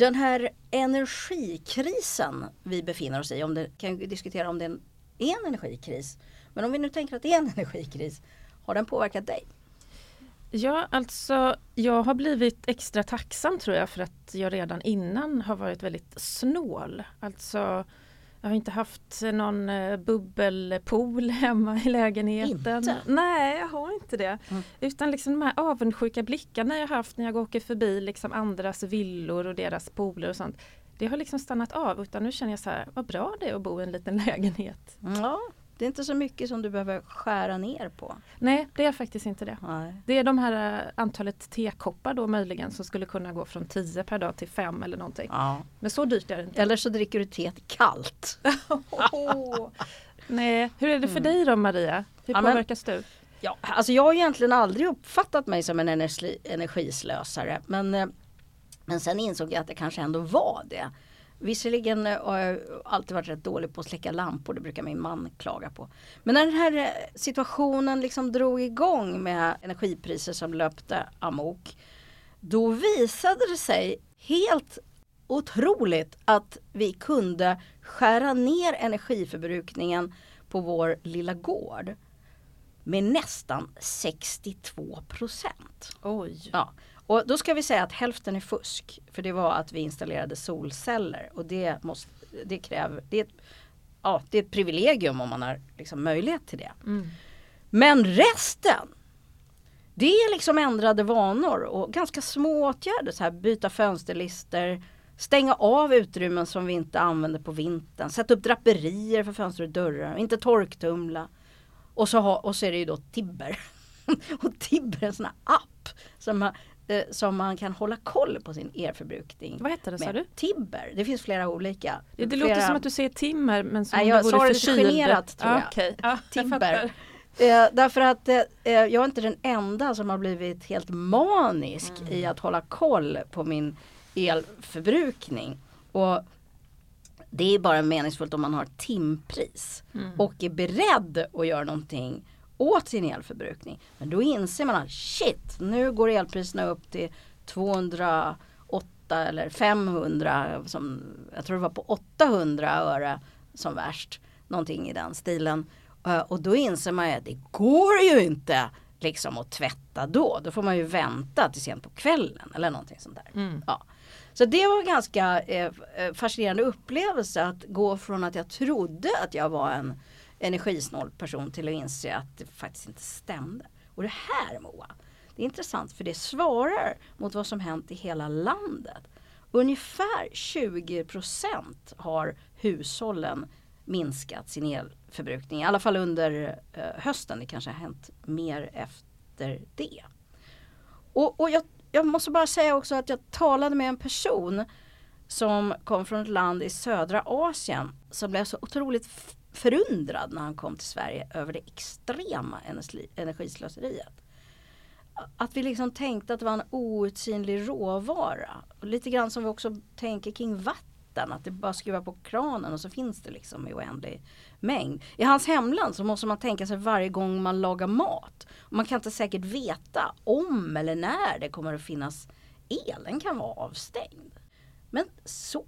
Den här energikrisen vi befinner oss i, om det, kan diskutera om det är en energikris. Men om vi nu tänker att det är en energikris, har den påverkat dig? Ja, alltså jag har blivit extra tacksam tror jag för att jag redan innan har varit väldigt snål. Alltså jag har inte haft någon eh, bubbelpool hemma i lägenheten. Inte? Nej, jag har inte det. Mm. Utan liksom de här avundsjuka blickarna jag haft när jag åker förbi liksom andras villor och deras pooler och sånt. Det har liksom stannat av utan nu känner jag så här, vad bra det är att bo i en liten lägenhet. Ja, det är inte så mycket som du behöver skära ner på. Nej, det är faktiskt inte det. Nej. Det är de här eh, antalet tekoppar då möjligen som skulle kunna gå från 10 per dag till 5 eller någonting. Ja. Men så dyrt är det inte. Eller så dricker du teet kallt. Nej, hur är det för dig då Maria? Hur Ja, men- påverkas du? Ja, alltså jag har egentligen aldrig uppfattat mig som en energi, energislösare. Men, eh, men sen insåg jag att det kanske ändå var det. Visserligen eh, har jag alltid varit rätt dålig på att släcka lampor, det brukar min man klaga på. Men när den här eh, situationen liksom drog igång med energipriser som löpte amok. Då visade det sig helt otroligt att vi kunde skära ner energiförbrukningen på vår lilla gård med nästan 62 procent. Oj. Ja. Och då ska vi säga att hälften är fusk. För det var att vi installerade solceller och det, måste, det kräver, det är, ett, ja, det är ett privilegium om man har liksom möjlighet till det. Mm. Men resten det är liksom ändrade vanor och ganska små åtgärder. Så här, byta fönsterlister, stänga av utrymmen som vi inte använder på vintern, sätta upp draperier för fönster och dörrar, inte torktumla. Och så, ha, och så är det ju då Tibber. och Tibber är en sån här app som eh, som man kan hålla koll på sin elförbrukning. Vad hette det sa du? Tibber, det finns flera olika. Det, det flera, låter som att du säger timmer men som Nej, jag vore det lite förkyld. generat, tror jag. Ja, jag Timber. fattar. Eh, därför att eh, eh, jag är inte den enda som har blivit helt manisk Mm. i att hålla koll på min elförbrukning. Och det är bara meningsfullt om man har timpris Mm. och är beredd att göra någonting åt sin elförbrukning. Men då inser man att shit, nu går elpriserna upp till 208 eller 500, som, jag tror det var på 800 öre som värst. Någonting i den stilen. Eh, Och då inser man att det går ju inte liksom att tvätta då. Då får man ju vänta till sent på kvällen eller någonting sånt där. Mm. Ja. Så det var en ganska eh, eh, fascinerande upplevelse att gå från att jag trodde att jag var en energisnål person till att inse att det faktiskt inte stämde. Och det här Moa, det är intressant för det svarar mot vad som hänt i hela landet. Ungefär 20% har hushållen minskat sin elförbrukning, i alla fall under eh, hösten. Det kanske har hänt mer efter det. Och, och jag, jag måste bara säga också att jag talade med en person som kom från ett land i södra Asien som blev så otroligt förundrad när han kom till Sverige över det extrema energislöseriet. Att vi liksom tänkte att det var en outsinlig råvara. Och lite grann som vi också tänker kring vatten. Att det bara skruvar på kranen och så finns det liksom i oändlig mängd. I hans hemland så måste man tänka sig varje gång man lagar mat. Man kan inte säkert veta om eller när det kommer att finnas el. Den kan vara avstängd. Men så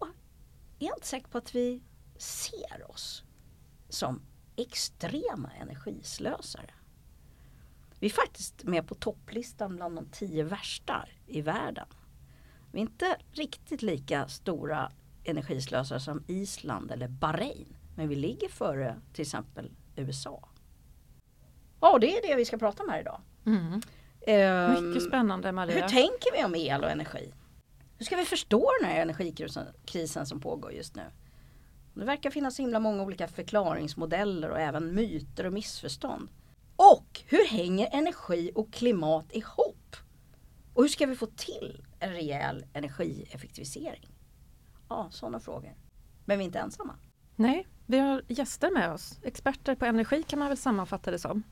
är jag inte säker på att vi ser oss som extrema energislösare. Vi är faktiskt med på topplistan bland de tio värsta i världen. Vi är inte riktigt lika stora energislösare som Island eller Bahrain. Men vi ligger före till exempel USA. Ja, det är det vi ska prata om här idag. Mm. Ehm, Mycket spännande hur Maria. tänker vi om el och energi? Hur ska vi förstå den här energikrisen krisen som pågår just nu? Det verkar finnas himla många olika förklaringsmodeller och även myter och missförstånd. Och hur hänger energi och klimat ihop? Och hur ska vi få till en rejäl energieffektivisering? Ja, sådana frågor. Men vi är inte ensamma. Nej, vi har gäster med oss. Experter på energi kan man väl sammanfatta det som.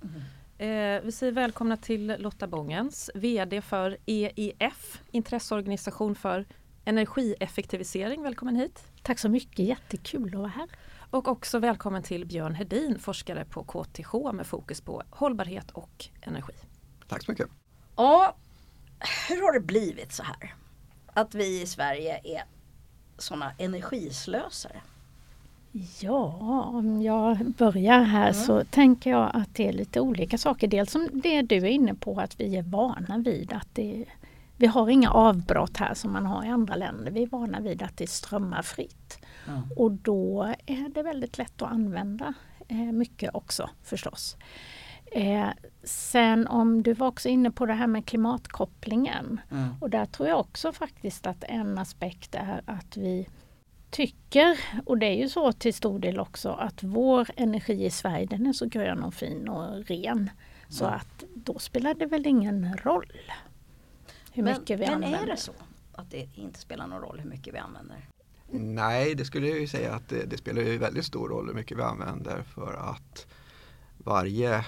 Eh, vi säger välkomna till Lotta Bångens, VD för EIF, intresseorganisation för energieffektivisering. Välkommen hit. Tack så mycket, jättekul att vara här. Och också välkommen till Björn Hedin, forskare på KTH med fokus på hållbarhet och energi. Tack så mycket. Ja, hur har det blivit så här? att vi i Sverige är sådana energislösare? Ja, om jag börjar här Mm. så tänker jag att det är lite olika saker. Dels som det du är inne på att vi är vana vid att det, vi har inga avbrott här som man har i andra länder. Vi är vana vid att det strömmar fritt. Mm. Och då är det väldigt lätt att använda eh, mycket också förstås. Eh, sen om du var också inne på det här med klimatkopplingen. Mm. Och där tror jag också faktiskt att en aspekt är att vi tycker, och det är ju så till stor del också, att vår energi i Sverige den är så grön och fin och ren. Så Mm. att då spelar det väl ingen roll hur men, mycket vi men använder. är det så att det inte spelar någon roll hur mycket vi använder? Nej, det skulle jag ju säga att det, det spelar ju väldigt stor roll hur mycket vi använder för att varje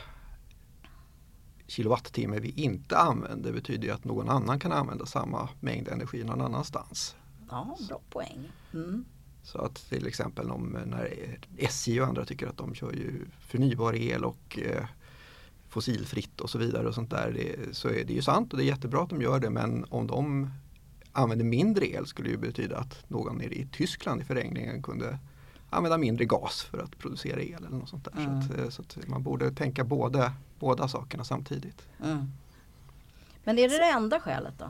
kilowattimme vi inte använder betyder ju att någon annan kan använda samma mängd energi någon annanstans. Ja, bra poäng. Mm. Så att till exempel om när SJ och andra tycker att de kör ju förnybar el och eh, fossilfritt och så vidare och sånt där. Det, så är det ju sant och det är jättebra att de gör det men om de använder mindre el skulle det ju betyda att någon nere i Tyskland i förlängningen kunde använda mindre gas för att producera el eller något sånt där. Mm. Så, att, eh, så att man borde tänka både, båda sakerna samtidigt. Mm. Men är det det enda skälet då?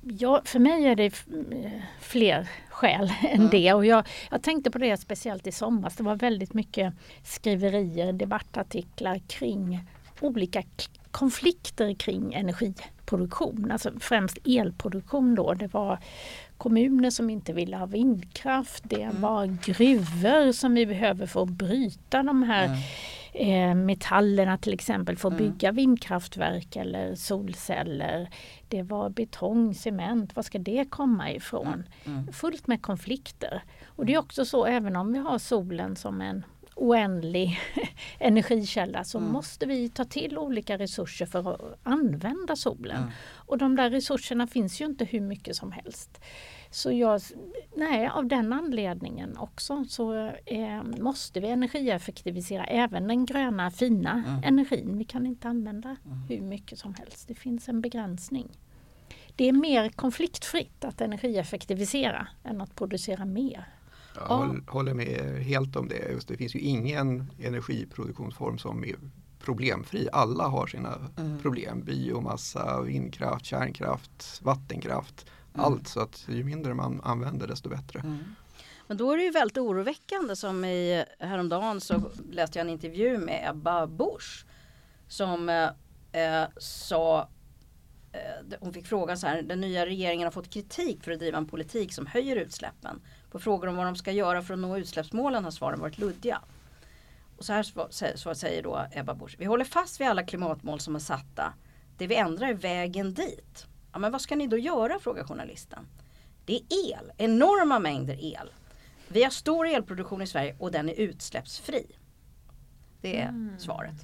Ja, för mig är det eh, fler skäl än Mm. det. Och jag, jag tänkte på det speciellt i somras. Det var väldigt mycket skriverier, debattartiklar kring olika konflikter kring energiproduktion. Alltså främst elproduktion då. Det var kommuner som inte ville ha vindkraft. Det Mm. var gruvor som vi behöver för att bryta de här Mm. eh, metallerna till exempel för att Mm. bygga vindkraftverk eller solceller. Det var betong, cement, var ska det komma ifrån? Mm. Fullt med konflikter. Och det är också så även om vi har solen som en oändlig energikälla så Mm. måste vi ta till olika resurser för att använda solen. Mm. Och de där resurserna finns ju inte hur mycket som helst. Så jag, nej, av den anledningen också så eh, måste vi energieffektivisera även den gröna fina Mm. energin. Vi kan inte använda Mm. hur mycket som helst. Det finns en begränsning. Det är mer konfliktfritt att energieffektivisera än att producera mer. Jag Ja. håll, håller med helt om det. Just det finns ju ingen energiproduktionsform som är problemfri. Alla har sina Mm. problem. Biomassa, vindkraft, kärnkraft, vattenkraft. Mm. Allt. Så att ju mindre man använder desto bättre. Mm. Men då är det ju väldigt oroväckande som i häromdagen så läste jag en intervju med Ebba Busch som eh, eh, sa eh, hon fick frågan så här, den nya regeringen har fått kritik för att driva en politik som höjer utsläppen. På frågor om vad de ska göra för att nå utsläppsmålen har svaren varit luddiga. Och så här så säger då Ebba Busch, vi håller fast vid alla klimatmål som är satta. Det vi ändrar är vägen dit. Ja, men vad ska ni då göra, frågar journalisten. Det är el, enorma mängder el. Vi har stor elproduktion i Sverige och den är utsläppsfri. Det är Mm. svaret.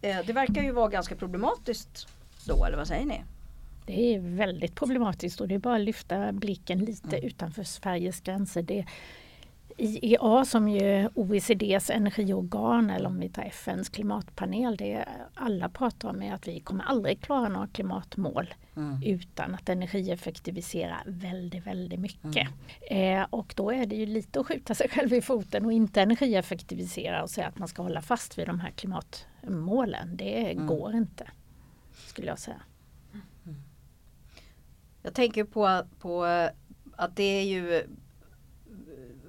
Eh, Det verkar ju vara ganska problematiskt då, eller vad säger ni? Det är väldigt problematiskt och det är bara att lyfta blicken lite Mm. utanför Sveriges gränser. Det IEA som ju OECDs energiorgan eller om vi tar FNs klimatpanel. Det alla pratar om är att vi kommer aldrig klara några klimatmål Mm. utan att energieffektivisera väldigt, väldigt mycket. Mm. Eh, och då är det ju lite att skjuta sig själv i foten och inte energieffektivisera och säga att man ska hålla fast vid de här klimatmålen. Det Mm. går inte, skulle jag säga. Jag tänker på, på att det är ju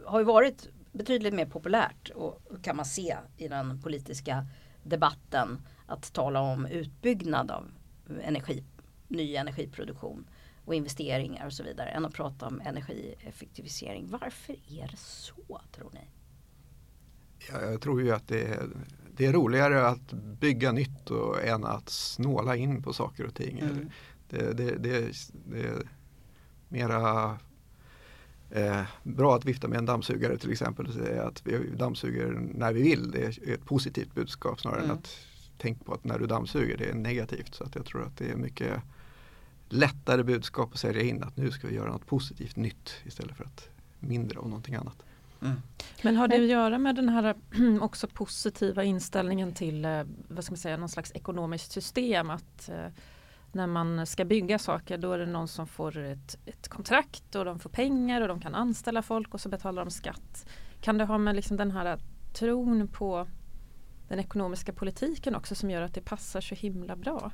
har ju varit betydligt mer populärt och kan man se i den politiska debatten att tala om utbyggnad av energi, ny energiproduktion och investeringar och så vidare än att prata om energieffektivisering. Varför är det så tror ni? Jag, jag tror ju att det är, det är roligare att bygga nytt och, än att snåla in på saker och ting. Mm. Det, det, det, det är mera eh, bra att vifta med en dammsugare till exempel och säga att vi dammsuger när vi vill. Det är ett positivt budskap snarare Mm. än att tänka på att när du dammsuger det är negativt. Så att jag tror att det är mycket lättare budskap att sälja in att nu ska vi göra något positivt nytt istället för att mindre av någonting annat. Men har det att göra med den här också positiva inställningen till eh, vad ska man säga, någon slags ekonomiskt system? Att eh, när man ska bygga saker då är det någon som får ett, ett kontrakt och de får pengar och de kan anställa folk och så betalar de skatt. Kan det ha med liksom den här tron på den ekonomiska politiken också som gör att det passar så himla bra?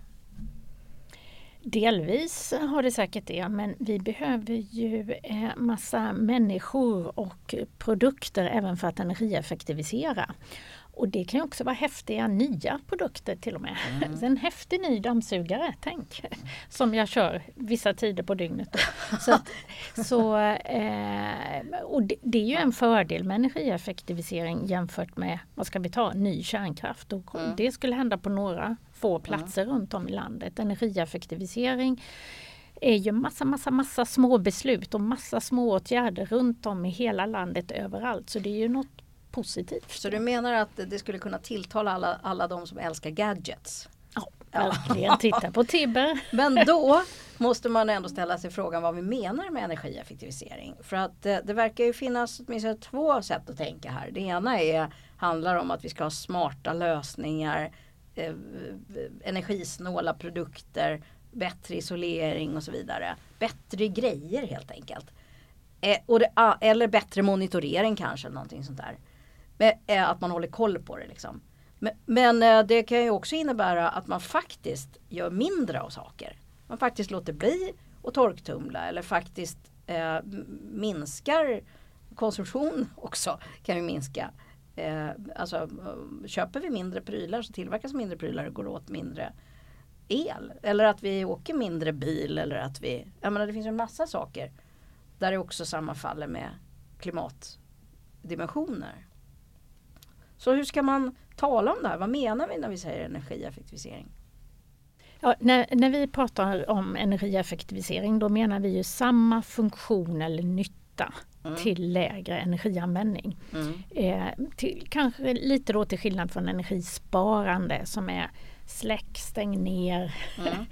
Delvis har det säkert det, men vi behöver ju eh, massa människor och produkter även för att energieffektivisera. Och det kan också vara häftiga nya produkter till och med. Mm. En häftig ny dammsugare, tänk! Som jag kör vissa tider på dygnet. Så, att, så eh, och det, det, är ju en fördel med energieffektivisering jämfört med, vad ska vi ta, ny kärnkraft. Och mm. Det skulle hända på några få platser mm. runt om i landet. Energieffektivisering är ju massa, massa, massa små beslut och massa små åtgärder runt om i hela landet överallt. Så det är ju något positivt. Så du menar att det skulle kunna tilltala alla, alla de som älskar gadgets? Ja, verkligen. Titta på Tibber. Men då måste man ändå ställa sig frågan vad vi menar med energieffektivisering. För att det, det verkar ju finnas åtminstone två sätt att tänka här. Det ena är, handlar om att vi ska ha smarta lösningar, eh, energisnåla produkter, bättre isolering och så vidare. Bättre grejer helt enkelt. Eh, och det, eller bättre monitorering kanske, någonting sånt där. Men, eh, att man håller koll på det liksom. Men, men eh, det kan ju också innebära att man faktiskt gör mindre av saker. Man faktiskt låter bli att torktumla eller faktiskt eh, minskar konsumtion också. Kan vi minska. Eh, alltså eh, köper vi mindre prylar så tillverkas mindre prylar och går åt mindre el. Eller att vi åker mindre bil eller att vi, jag menar det finns en massa saker där det också sammanfaller med klimatdimensioner. Så hur ska man tala om det här? Vad menar vi när vi säger energieffektivisering? Ja, när, när vi pratar om energieffektivisering då menar vi ju samma funktion eller nytta mm. till lägre energianvändning. Mm. Eh, till, kanske lite då till skillnad från energisparande som är släck, stäng ner, mm.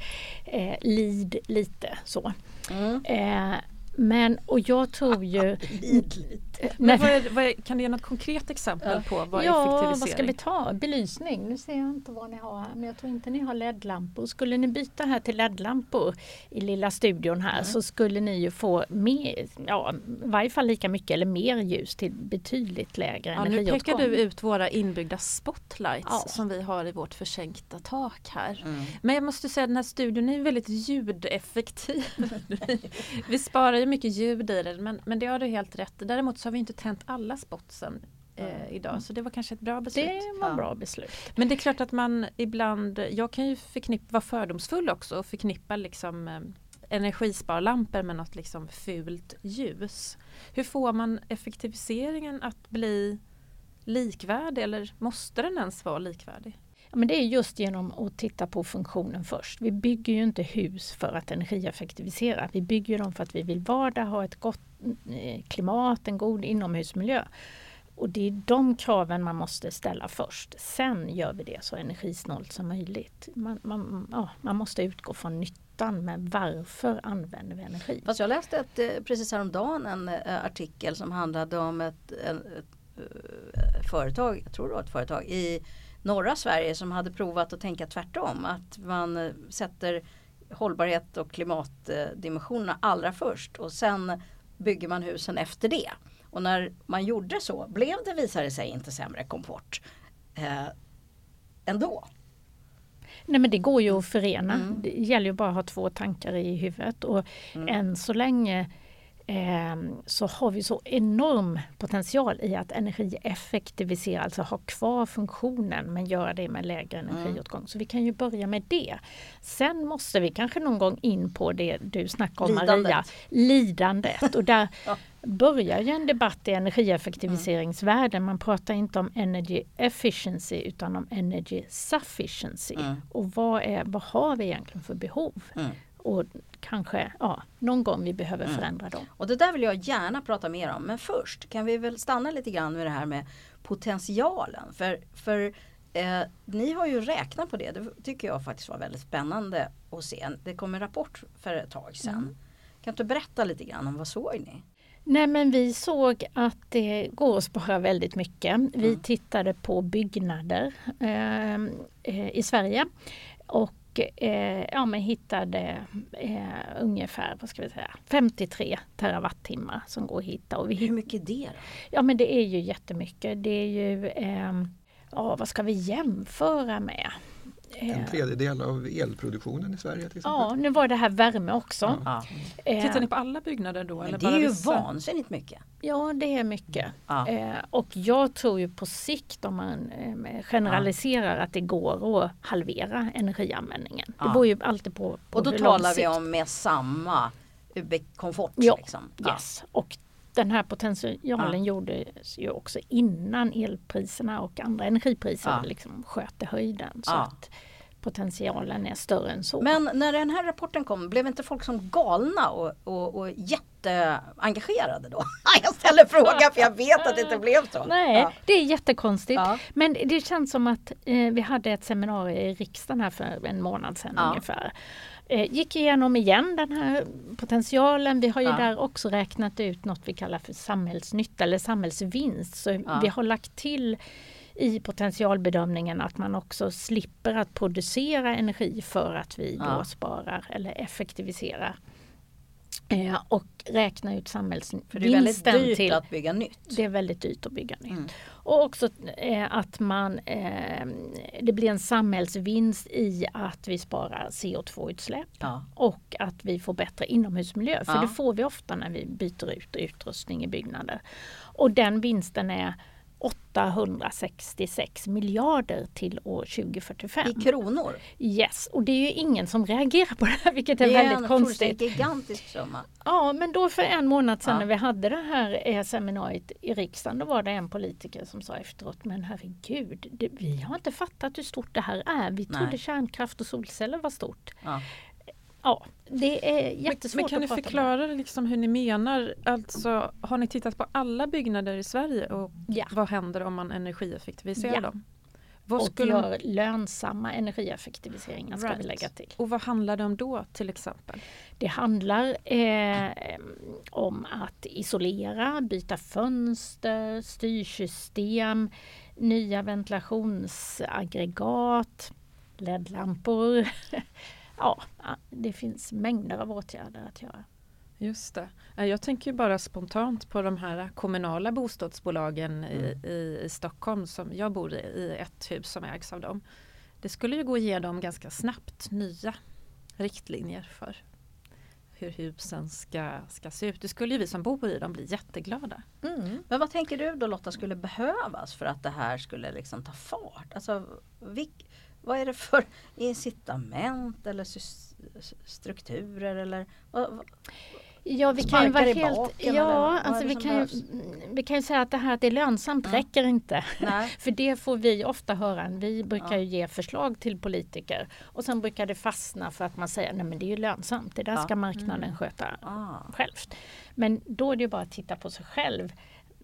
eh, lid lite så. Mm. Eh, men och jag tror ju... Men vad är, vad är, kan du ge något konkret exempel på vad ja, effektivisering? vad ska vi ta? Belysning. Nu ser jag inte vad ni har här men jag tror inte ni har LED-lampor. Skulle ni byta här till LED-lampor i lilla studion här mm. så skulle ni ju få mer, ja, i varje fall lika mycket eller mer ljus till betydligt lägre ja, energiåtgång. Nu pekar du ut våra inbyggda spotlights ja. som vi har i vårt försänkta tak här. Mm. Men jag måste säga att den här studion är väldigt ljudeffektiv. vi sparar ju mycket ljud i den men, men det har du helt rätt Däremot så har vi inte tänt alla spotsen eh, idag så det var kanske ett bra beslut. Det var ja. bra beslut. Men det är klart att man ibland, jag kan ju förknippa, vara fördomsfull också och förknippa liksom eh, energisparlampor med något liksom fult ljus. Hur får man effektiviseringen att bli likvärdig eller måste den ens vara likvärdig? Ja, men det är just genom att titta på funktionen först. Vi bygger ju inte hus för att energieffektivisera. Vi bygger dem för att vi vill vara där, ha ett gott eh, klimat, en god inomhusmiljö. Och det är de kraven man måste ställa först. Sen gör vi det så energisnålt som möjligt. Man, man, ja, man måste utgå från nyttan med varför använder vi energi. Fast jag läste ett, eh, precis häromdagen en eh, artikel som handlade om ett, ett, ett företag, jag tror det var ett företag i norra Sverige som hade provat att tänka tvärtom. Att man eh, sätter hållbarhet och klimatdimensionerna allra först och sen bygger man husen efter det. Och när man gjorde så blev det, visade sig, inte sämre komfort eh, ändå. Nej men det går ju att förena. Mm. Det gäller ju bara att ha två tankar i huvudet och mm. än så länge så har vi så enorm potential i att energieffektivisera, alltså ha kvar funktionen men göra det med lägre mm. energiåtgång. Mm. Så vi kan ju börja med det. Sen måste vi kanske någon gång in på det du snackade om lidandet. Maria, lidandet. Och där ja. börjar ju en debatt i energieffektiviseringsvärlden. Man pratar inte om energy efficiency utan om energy sufficiency. Mm. Och vad, är, vad har vi egentligen för behov? Mm och kanske ja, någon gång vi behöver mm. förändra dem. Och det där vill jag gärna prata mer om. Men först kan vi väl stanna lite grann med det här med potentialen. För, för eh, ni har ju räknat på det. Det tycker jag faktiskt var väldigt spännande att se. Det kom en rapport för ett tag sedan. Mm. Kan du berätta lite grann om vad såg ni? Nej men vi såg att det går att spara väldigt mycket. Vi mm. tittade på byggnader eh, eh i Sverige och och eh, ja, men hittade eh, ungefär vad ska vi säga, 53 terawattimmar som går att hitta. Och vi Hur mycket är det då? Ja men det är ju jättemycket. Det är ju, eh, ja vad ska vi jämföra med? En Eh, tredjedel av elproduktionen i Sverige till exempel. Ja, nu var det här värme också. Ja. Eh, Tittar ni på alla byggnader då? Eller det är bara ju vissa? vansinnigt mycket. Ja, det är mycket. Ja. Eh, och jag tror ju på sikt om man eh, generaliserar att det går att halvera energianvändningen. Ja. Det beror ju alltid på, på Och då talar vi om med samma komfort. Ja, liksom. Yes. Och den här potentialen gjordes ju också innan elpriserna och andra energipriser Ja. liksom sköt i höjden. Så Ja. att potentialen är större än så. Men när den här rapporten kom, blev inte folk som galna och, och, och jätteengagerade då? Jag ställer frågan för jag vet att det inte blev så. Nej, Ja. det är jättekonstigt. Ja. Men det känns som att eh, vi hade ett seminarium i riksdagen här för en månad sedan Ja. ungefär. Eh, gick igenom igen den här potentialen. Vi har ju Ja. där också räknat ut något vi kallar för samhällsnytta eller samhällsvinst. Så Ja. vi har lagt till i potentialbedömningen att man också slipper att producera energi för att vi Ja. då sparar eller effektiviserar. Eh, och räkna ut För det är väldigt samhällsvinsten dyrt till att bygga nytt. det är väldigt dyrt att bygga nytt. Mm. Och också eh, att man, eh, det blir en samhällsvinst i att vi sparar CO2-utsläpp Ja. och att vi får bättre inomhusmiljö. För Ja. det får vi ofta när vi byter ut utrustning i byggnader. Och den vinsten är 866 miljarder till år 2045. I kronor. Yes, och det är ju ingen som reagerar på det här vilket är, Det är väldigt en konstigt. fullständigt gigantisk summa. Ja, men då för en månad sedan Ja. när vi hade det här eh, seminariet i riksdagen, då var det en politiker som sa efteråt, men herregud, det, vi har inte fattat hur stort det här är. Vi trodde Nej. kärnkraft och solceller var stort. Ja. Ja, det är Men, jättesvårt men kan att om. förklara liksom hur ni menar? Alltså, har ni tittat på alla byggnader i Sverige och Ja. vad händer om man energieffektiviserar Ja. dem? Vad Och skulle, gör lönsamma energieffektiviseringar ska vi Right. lägga till. och vad handlar det om då till exempel? Det handlar eh, om att isolera, byta fönster, styrsystem, nya ventilationsaggregat, LED-lampor. ja, det finns mängder av åtgärder att göra. Just det. Jag tänker bara spontant på de här kommunala bostadsbolagen i, Mm. i, i Stockholm som jag bor i, i ett hus som ägs av dem. Det skulle ju gå att ge dem ganska snabbt nya riktlinjer för hur husen ska, ska se ut. Det skulle ju vi som bor i dem bli jätteglada. Men vad tänker du då Lotta skulle behövas för att det här skulle liksom ta fart? Alltså, vilk, vad är det för incitament eller strukturer eller vad, vad, Ja, vi kan ju vara helt... baken, Ja, alltså vi kan, ju, behövs? vi kan ju säga att det här att det är lönsamt Ja. räcker inte. nej. För det får vi ofta höra. Vi brukar Ja. ju ge förslag till politiker och sen brukar det fastna för att man säger nej men det är ju lönsamt. Det där Ja. ska marknaden Mm. sköta Ah. självt. Men då är det ju bara att titta på sig själv.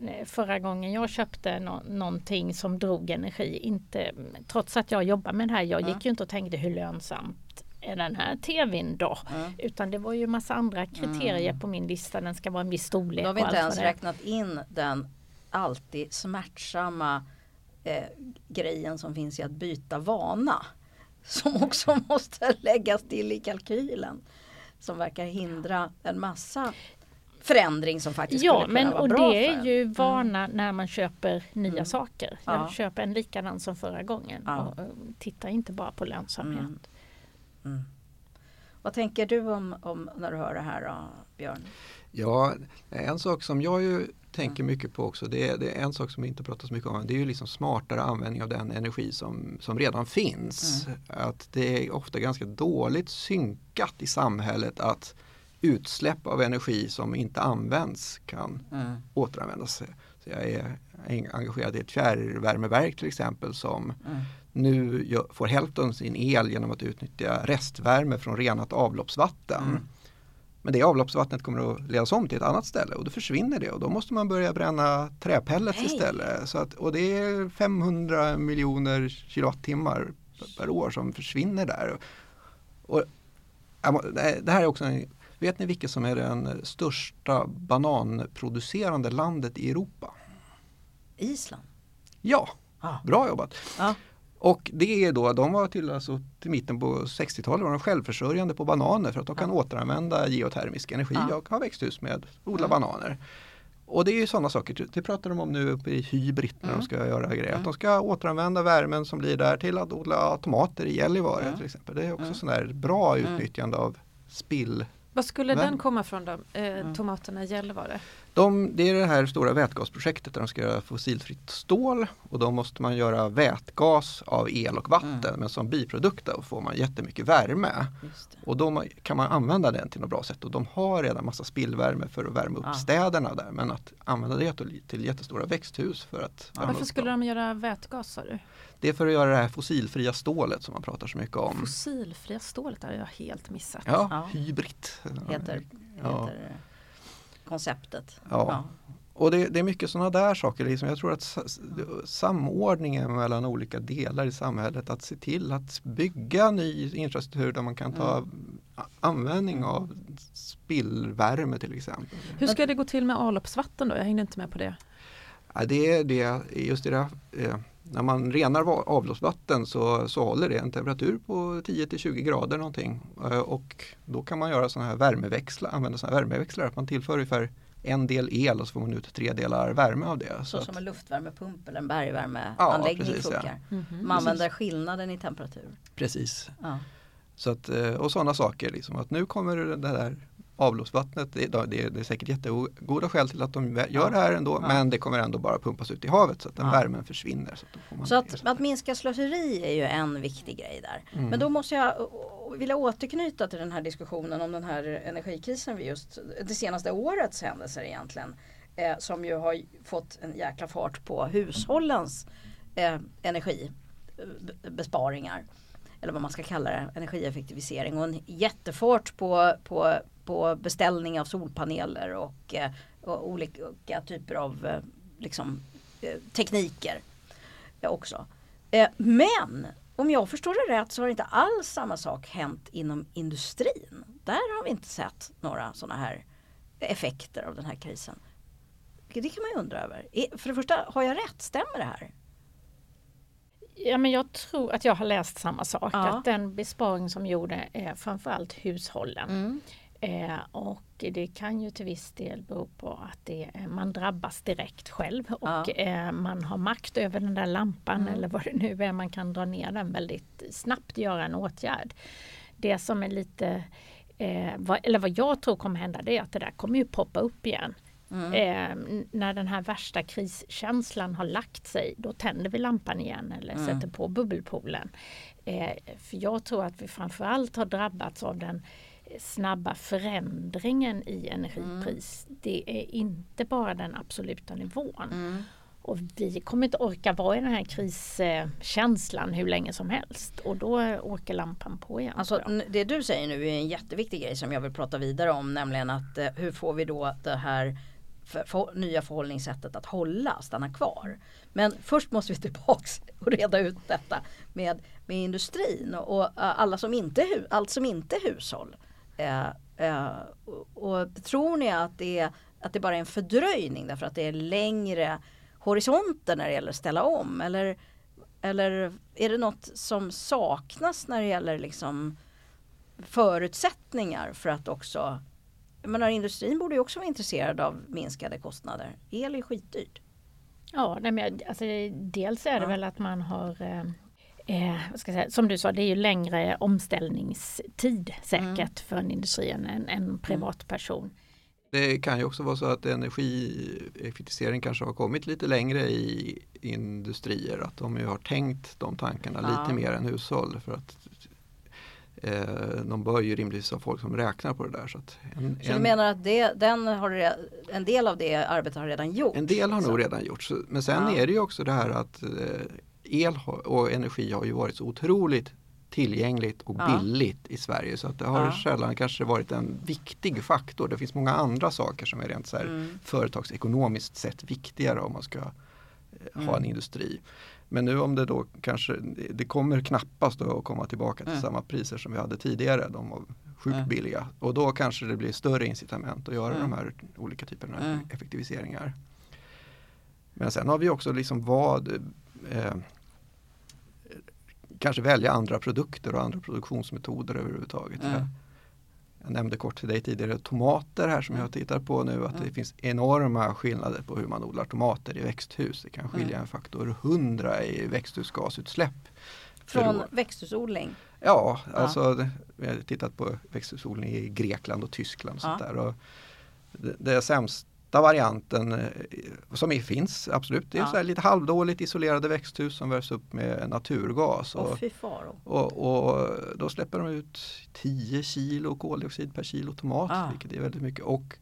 Eh, Förra gången jag köpte nå- någonting som drog energi, inte, trots att jag jobbar med det här, jag Ja. gick ju inte och tänkte hur lönsamt är den här tvn då? Mm. Utan det var ju massa andra kriterier på min lista. Den ska vara en viss storlek. Då har vi inte ens räknat in den alltid smärtsamma eh, grejen som finns i att byta vana. Som också måste läggas till i kalkylen. Som verkar hindra en massa förändring som faktiskt Ja, skulle kunna men vara och bra det för är en. ju vana när man köper nya Mm. saker. Ja. Jag köper en likadan som förra gången. Ja. Och, eh, tittar inte bara på lönsamhet. Mm. Mm. Vad tänker du om, om när du hör det här då, Björn? Ja, en sak som jag ju tänker mycket på också, det är, det är en sak som vi inte pratar så mycket om, det är ju liksom smartare användning av den energi som, som redan finns. Att det är ofta ganska dåligt synkat i samhället att utsläpp av energi som inte används kan Mm. återanvändas. Så jag är engagerad i ett fjärrvärmeverk till exempel som Mm. nu får hälften sin el genom att utnyttja restvärme från renat avloppsvatten. Mm. Men det avloppsvattnet kommer att ledas om till ett annat ställe och då försvinner det och då måste man börja bränna träpellets Nej. istället. Så att, och det är 500 miljoner kilowattimmar per år som försvinner där. Och, det här är också en, vet ni vilket som är det största bananproducerande landet i Europa? Island? Ja, Ah. bra jobbat. Ja. Och det är då, de var till, alltså, till mitten på 60-talet var de självförsörjande på bananer för att de kan Ja. återanvända geotermisk energi Ja. och ha växthus med odla Mm. bananer. Och det är ju sådana saker, det pratar de om nu uppe i Hybrit när Mm. de ska göra grejer. Mm. Att de ska återanvända värmen som blir där till att odla tomater i Gällivare Mm. till exempel. Det är också Mm. sån där bra Mm. utnyttjande av spill. Var skulle Men- den komma från då? Eh, Mm. Tomaterna i Gällivare? De, det är det här stora vätgasprojektet där de ska göra fossilfritt stål och då måste man göra vätgas av el och vatten Mm. men som biprodukt då får man jättemycket värme. Och då kan man använda den till något bra sätt och de har redan massa spillvärme för att värma upp Ja. städerna där men att använda det till, till jättestora växthus för att Ja. Varför skulle dem. de göra vätgas sa du? Det är för att göra det här fossilfria stålet som man pratar så mycket om. Fossilfria stålet har jag helt missat. Ja, Ja. hybrid. Heter, Ja. heter konceptet. Ja. Och det, det är mycket sådana där saker. Liksom. Jag tror att sa- samordningen mellan olika delar i samhället, att se till att bygga ny infrastruktur där man kan ta Mm. användning av spillvärme till exempel. Hur ska det gå till med avloppsvatten då? Jag hängde inte med på det. Ja, det är det, just det där, eh, när man renar va- avloppsvatten så, så håller det en temperatur på 10 till 20 grader någonting. Eh, och då kan man göra sådana här värmeväxlar, använda sådana här värmeväxlar, att man tillför ungefär en del el och så får man ut tre delar värme av det. Så att- som en luftvärmepump eller en bergvärmeanläggning Ja, precis, ja. funkar. Mhm. Man använder skillnaden i temperatur. Precis. Ja. Så att, eh, och sådana saker, liksom, att nu kommer det där avloppsvattnet, det, är- det, det är säkert jättegoda skäl till att de gör det här ändå, Ja. men det kommer ändå bara pumpas ut i havet så att den Ja. värmen försvinner. Så att, Så att, att minska slöseri är ju en viktig grej där. Mm. Men då måste jag vilja återknyta till den här diskussionen om den här energikrisen vi just, det senaste årets händelser egentligen. Eh, som ju har fått en jäkla fart på hushållens eh, energibesparingar. Eller vad man ska kalla det, energieffektivisering. Och en jättefart på, på, på beställning av solpaneler och, eh, och olika typer av eh, liksom, eh, tekniker också. Men om jag förstår det rätt så har inte alls samma sak hänt inom industrin. Där har vi inte sett några sådana här effekter av den här krisen. Det kan man ju undra över. För det första, har jag rätt? Stämmer det här? Ja, men jag tror att jag har läst samma sak. Ja. Att den besparing som gjorde är framförallt hushållen. Mm. Eh, och det kan ju till viss del bero på att det, man drabbas direkt själv och Ja. eh, man har makt över den där lampan Mm. eller vad det nu är. Man kan dra ner den väldigt snabbt, göra en åtgärd. Det som är lite, eh, vad, eller vad jag tror kommer hända det är att det där kommer ju poppa upp igen. Mm. Eh, när den här värsta kriskänslan har lagt sig, då tänder vi lampan igen eller Mm. sätter på bubbelpoolen. Eh, för jag tror att vi framförallt har drabbats av den snabba förändringen i energipris. Det är inte bara den absoluta nivån. Mm. Och vi kommer inte orka vara i den här kriskänslan hur länge som helst. Och då åker lampan på igen. Alltså det du säger nu är en jätteviktig grej som jag vill prata vidare om. Nämligen att eh, hur får vi då det här för, för, nya förhållningssättet att hålla, stanna kvar. Men först måste vi tillbaks och reda ut detta med, med industrin och, och eh, alla som inte, allt som inte är hushåll. Eh, eh, och, och tror ni att det, är, att det bara är en fördröjning därför att det är längre horisonter när det gäller att ställa om? Eller, eller är det något som saknas när det gäller liksom förutsättningar för att också jag menar, industrin borde ju också vara intresserad av minskade kostnader. El är skitdyrt. Ja, nej, men, alltså, dels är det Ja. väl att man har eh, Eh, vad ska jag säga, som du sa, det är ju längre omställningstid säkert Mm. för en industri än en, en privatperson. Det kan ju också vara så att energieffektivisering kanske har kommit lite längre i industrier. Att de ju har tänkt de tankarna Ja. lite mer än hushåll. För att eh, de bör ju rimligtvis ha folk som räknar på det där. Så, en, Så du en, menar att det, den har, en del av det arbetet har redan gjorts? en del har liksom? nog redan gjorts. Men sen Ja. är det ju också det här att eh, el och energi har ju varit så otroligt tillgängligt och Ja. billigt i Sverige så att det har Ja. sällan kanske varit en viktig faktor. Det finns många andra saker som är rent så här Mm. företagsekonomiskt sett viktigare om man ska Mm. ha en industri. Men nu om det då kanske, det- kommer knappast att komma tillbaka till Mm. samma priser som vi hade tidigare. De var sjukt Mm. billiga och då kanske det blir större incitament att göra Mm. de här olika typerna av effektiviseringar. Men sen har vi också liksom vad eh, kanske välja andra produkter och andra produktionsmetoder överhuvudtaget. Mm. Jag, nämnde kort till dig tidigare tomater här som jag tittar på nu att Mm. det finns enorma skillnader på hur man odlar tomater i växthus. Det kan skilja Mm. en faktor 100 i växthusgasutsläpp. Från växthusodling. Ja, alltså vi har tittat på växthusodling i Grekland och Tyskland. Och sånt där. Och det, det sämsta varianten eh, som är, finns absolut, det är Ja. så här lite halvdåligt isolerade växthus som värms upp med naturgas. Och, och, och då släpper de ut 10 kilo koldioxid per kilo tomat, Ah. vilket är väldigt mycket. Och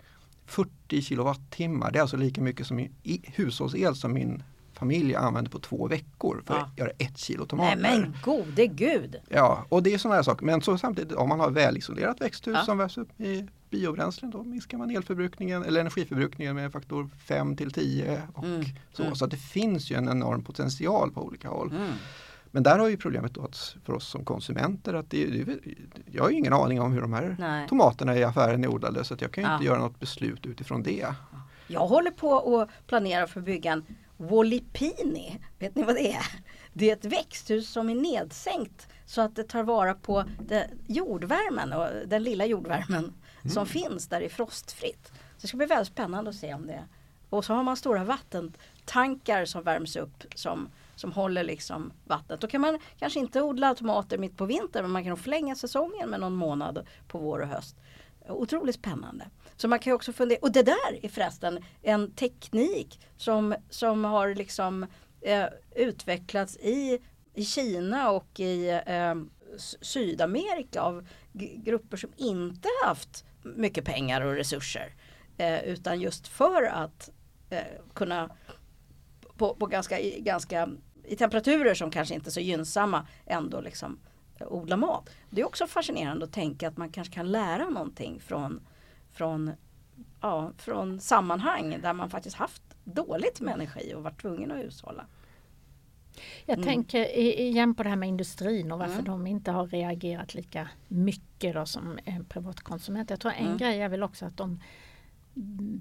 40 kilowattimmar, det är alltså lika mycket som i, hushållsel som min familj använder på två veckor för Ja. att göra ett kilo Nej tomater. men gode gud. Ja, och det är sådana här saker. Men så samtidigt om man har välisolerat växthus Ja. som värms upp i biobränslen då minskar man elförbrukningen eller energiförbrukningen med en faktor 5 till 10. Och Mm, så mm. så det finns ju en enorm potential på olika håll. Mm. Men där har ju problemet då för oss som konsumenter att det, det, jag har ju ingen aning om hur de här Nej. tomaterna i affären är odlade så att jag kan ju Ja. inte göra något beslut utifrån det. Jag håller på att planera för att bygga en Wolipini. Vet ni vad det är? Det är ett växthus som är nedsänkt så att det tar vara på det, jordvärmen och den lilla jordvärmen som finns där i frostfritt. Så det ska bli väldigt spännande att se om det Och så har man stora vattentankar som värms upp som, som håller liksom vattnet. Då kan man kanske inte odla tomater mitt på vintern men man kan förlänga säsongen med någon månad på vår och höst. Otroligt spännande. Så man kan ju också fundera, och det där är förresten en teknik som, som har liksom eh, utvecklats i, i Kina och i eh, Sydamerika av grupper som inte haft mycket pengar och resurser. Eh, utan just för att eh, kunna på, på ganska, i, ganska i temperaturer som kanske inte är så gynnsamma ändå liksom eh, odla mat. Det är också fascinerande att tänka att man kanske kan lära någonting från, från, ja, från sammanhang där man faktiskt haft dåligt med energi och varit tvungen att hushålla. Jag Mm. tänker igen på det här med industrin och varför Mm. de inte har reagerat lika mycket då som en privatkonsument. Jag tror en Mm. grej är väl också att de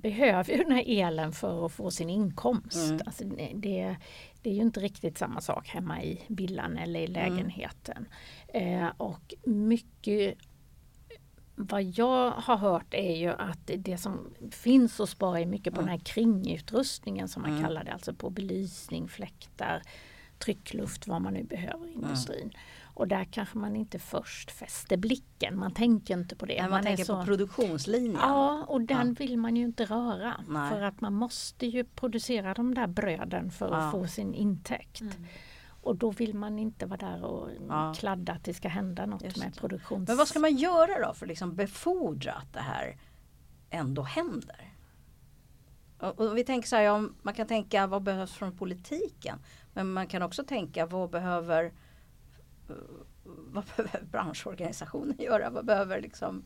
behöver ju den här elen för att få sin inkomst. Mm. Alltså det, det, det är ju inte riktigt samma sak hemma i villan eller i lägenheten. Eh, och mycket vad jag har hört är ju att det som finns att spara är mycket på Mm. den här kringutrustningen som man Mm. kallar det, alltså på belysning, fläktar, tryckluft, vad man nu behöver i industrin. Och där kanske man inte först fäster blicken, man tänker inte på det. När man, är tänker så- på produktionslinjen. Ja, och den vill man ju inte röra. Nej. För att man måste ju producera de där bröden för att Ja. få sin intäkt. Och då vill man inte vara där och Ja. kladda att det ska hända något Just med produktions... Men vad ska man göra då för att liksom befordra att det här ändå händer? Och, och vi tänker så här, ja, man kan tänka vad behövs från politiken? Men man kan också tänka vad behöver eh, vad behöver branschorganisationen göra? Vad behöver liksom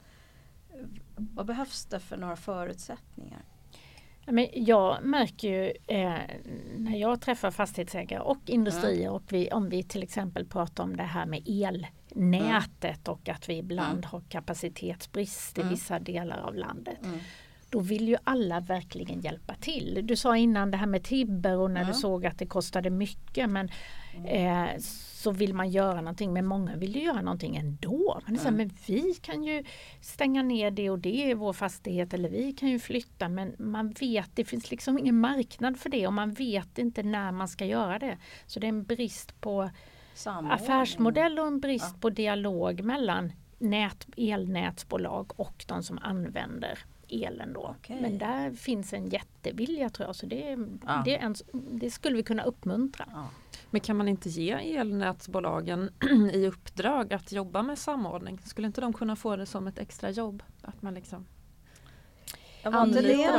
vad behövs det för några förutsättningar? Men jag märker ju eh, när jag träffar fastighetsägare och industrier och vi, om vi till exempel pratar om det här med elnätet och att vi ibland har kapacitetsbrist i Mm. vissa delar av landet. Då vill ju alla verkligen hjälpa till. Du sa innan det här med Tibber och när Mm. du såg att det kostade mycket men eh, så vill man göra någonting men många vill ju göra någonting ändå. Man är så här, men vi kan ju stänga ner det och det i vår fastighet eller vi kan ju flytta men man vet, det finns liksom ingen marknad för det och man vet inte när man ska göra det. Så det är en brist på Samordning. affärsmodell och en brist Ja. på dialog mellan nät, elnätsbolag och de som använder elen då. Okej. Men där finns en jättevilja tror jag så det, Ja. det, är en, det skulle vi kunna uppmuntra. Ja. Men kan man inte ge elnätsbolagen i uppdrag att jobba med samordning? Skulle inte de kunna få det som ett extra jobb? Att man liksom... Jag var inte det Anlita er-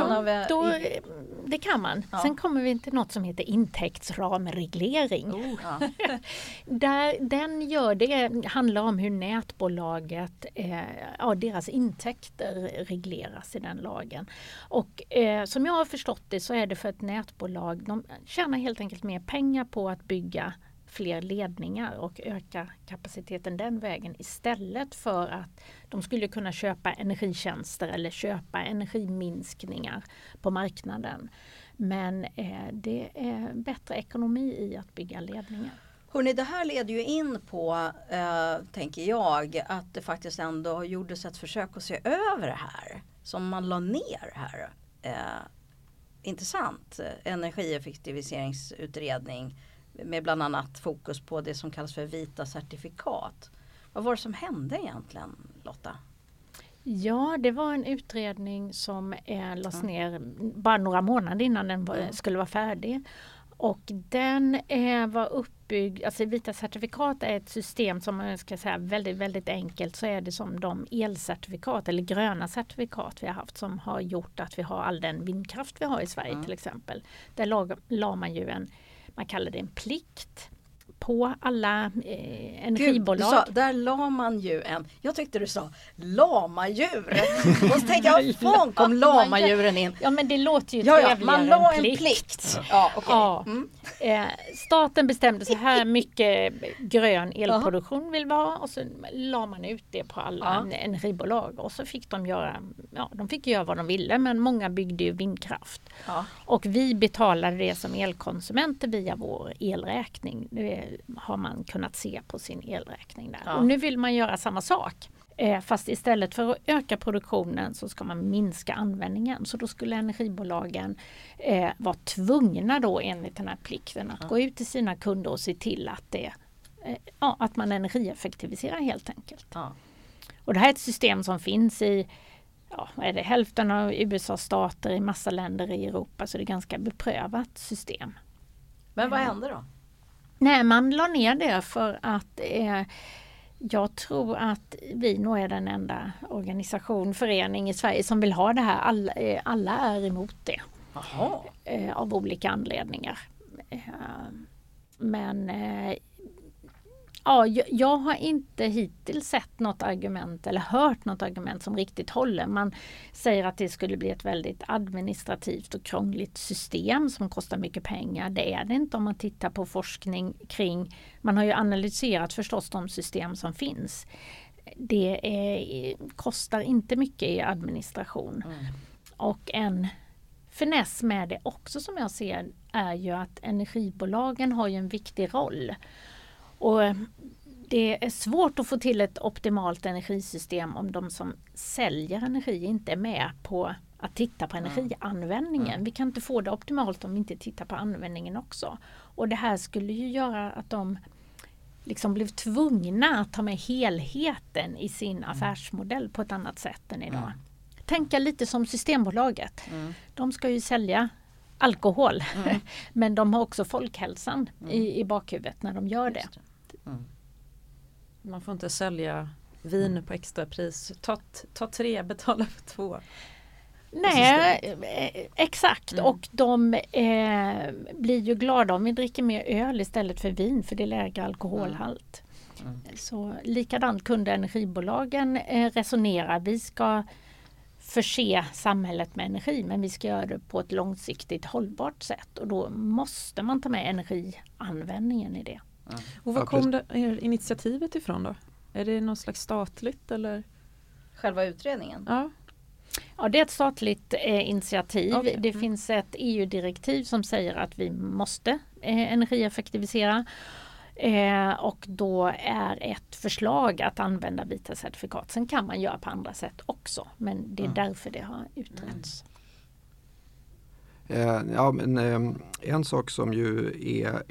Då, i- det kan man. Ja. Sen kommer vi till något som heter intäktsramreglering. Oh, ja. Där, den gör det handlar om hur nätbolaget, eh, ja, deras intäkter regleras i den lagen. Och eh, som jag har förstått det så är det för ett nätbolag, de tjänar helt enkelt mer pengar på att bygga fler ledningar och öka kapaciteten den vägen istället för att de skulle kunna köpa energitjänster eller köpa energiminskningar på marknaden. Men eh, det är bättre ekonomi i att bygga ledningar. Hörrni, det här leder ju in på, eh, tänker jag, att det faktiskt ändå gjordes ett försök att se över det här. Som man la ner här. Eh, intressant energieffektiviseringsutredning med bland annat fokus på det som kallas för vita certifikat. Vad var det som hände egentligen Lotta? Ja, det var en utredning som eh, lades ner bara några månader innan den var, skulle vara färdig. Och den eh, var uppbyggd, alltså vita certifikat är ett system som man ska säga väldigt, väldigt enkelt så är det som de elcertifikat eller gröna certifikat vi har haft som har gjort att vi har all den vindkraft vi har i Sverige mm. till exempel. Där la, la man ju en, man kallar det en plikt på alla eh, energibolag. Gud, sa, där la man ju en, jag tyckte du sa lamadjur. och så tänkte jag, fan kom lamadjuren in? Ja men det låter ju ja, ja, Man la en plikt. plikt. Ja, okay. ja. Mm. Eh, staten bestämde så här mycket grön elproduktion vill vi ha och så la man ut det på alla ja. energibolag och så fick de göra, ja de fick göra vad de ville men många byggde ju vindkraft. Ja. Och vi betalade det som elkonsumenter via vår elräkning. Har man kunnat se på sin elräkning där. Ja. Och nu vill man göra samma sak. Eh, fast istället för att öka produktionen så ska man minska användningen. Så då skulle energibolagen eh, vara tvungna då enligt den här plikten att ja. gå ut till sina kunder och se till att, det, eh, ja, att man energieffektiviserar helt enkelt. Ja. Och det här är ett system som finns i ja, är det, hälften av USAs stater, i massa länder i Europa, så det är ett ganska beprövat system. Men vad hände då? Nej, man la ner det för att eh, jag tror att vi nog är den enda organisation, förening i Sverige som vill ha det här. Alla, eh, alla är emot det. Eh, av olika anledningar. Eh, men eh, Ja, jag har inte hittills sett något argument eller hört något argument som riktigt håller. Man säger att det skulle bli ett väldigt administrativt och krångligt system som kostar mycket pengar. Det är det inte om man tittar på forskning kring, man har ju analyserat förstås de system som finns. Det är, kostar inte mycket i administration. Mm. Och en finess med det också som jag ser är ju att energibolagen har ju en viktig roll. Och det är svårt att få till ett optimalt energisystem om de som säljer energi inte är med på att titta på energianvändningen. Mm. Vi kan inte få det optimalt om vi inte tittar på användningen också. Och det här skulle ju göra att de liksom blev tvungna att ta med helheten i sin mm. affärsmodell på ett annat sätt än idag. Mm. Tänka lite som Systembolaget. Mm. De ska ju sälja alkohol mm. men de har också folkhälsan i, mm. i bakhuvudet när de gör det. Mm. Man får inte sälja vin mm. på extrapris. Ta, ta tre, betala för två. Nej, eh, exakt mm. och de eh, blir ju glada om vi dricker mer öl istället för vin för det är lägre alkoholhalt. Mm. Mm. Så likadant kunde energibolagen eh, resonera. Vi ska förse samhället med energi men vi ska göra det på ett långsiktigt hållbart sätt och då måste man ta med energianvändningen i det. Och var kom det initiativet ifrån då? Är det något slags statligt eller? Själva utredningen? Ja. Ja, det är ett statligt eh, initiativ. Okay. Det mm. finns ett EU-direktiv som säger att vi måste eh, energieffektivisera. Eh, och då är ett förslag att använda vita certifikat. Sen kan man göra på andra sätt också men det är mm. därför det har utretts. Mm. Ja, men, eh, en sak som ju är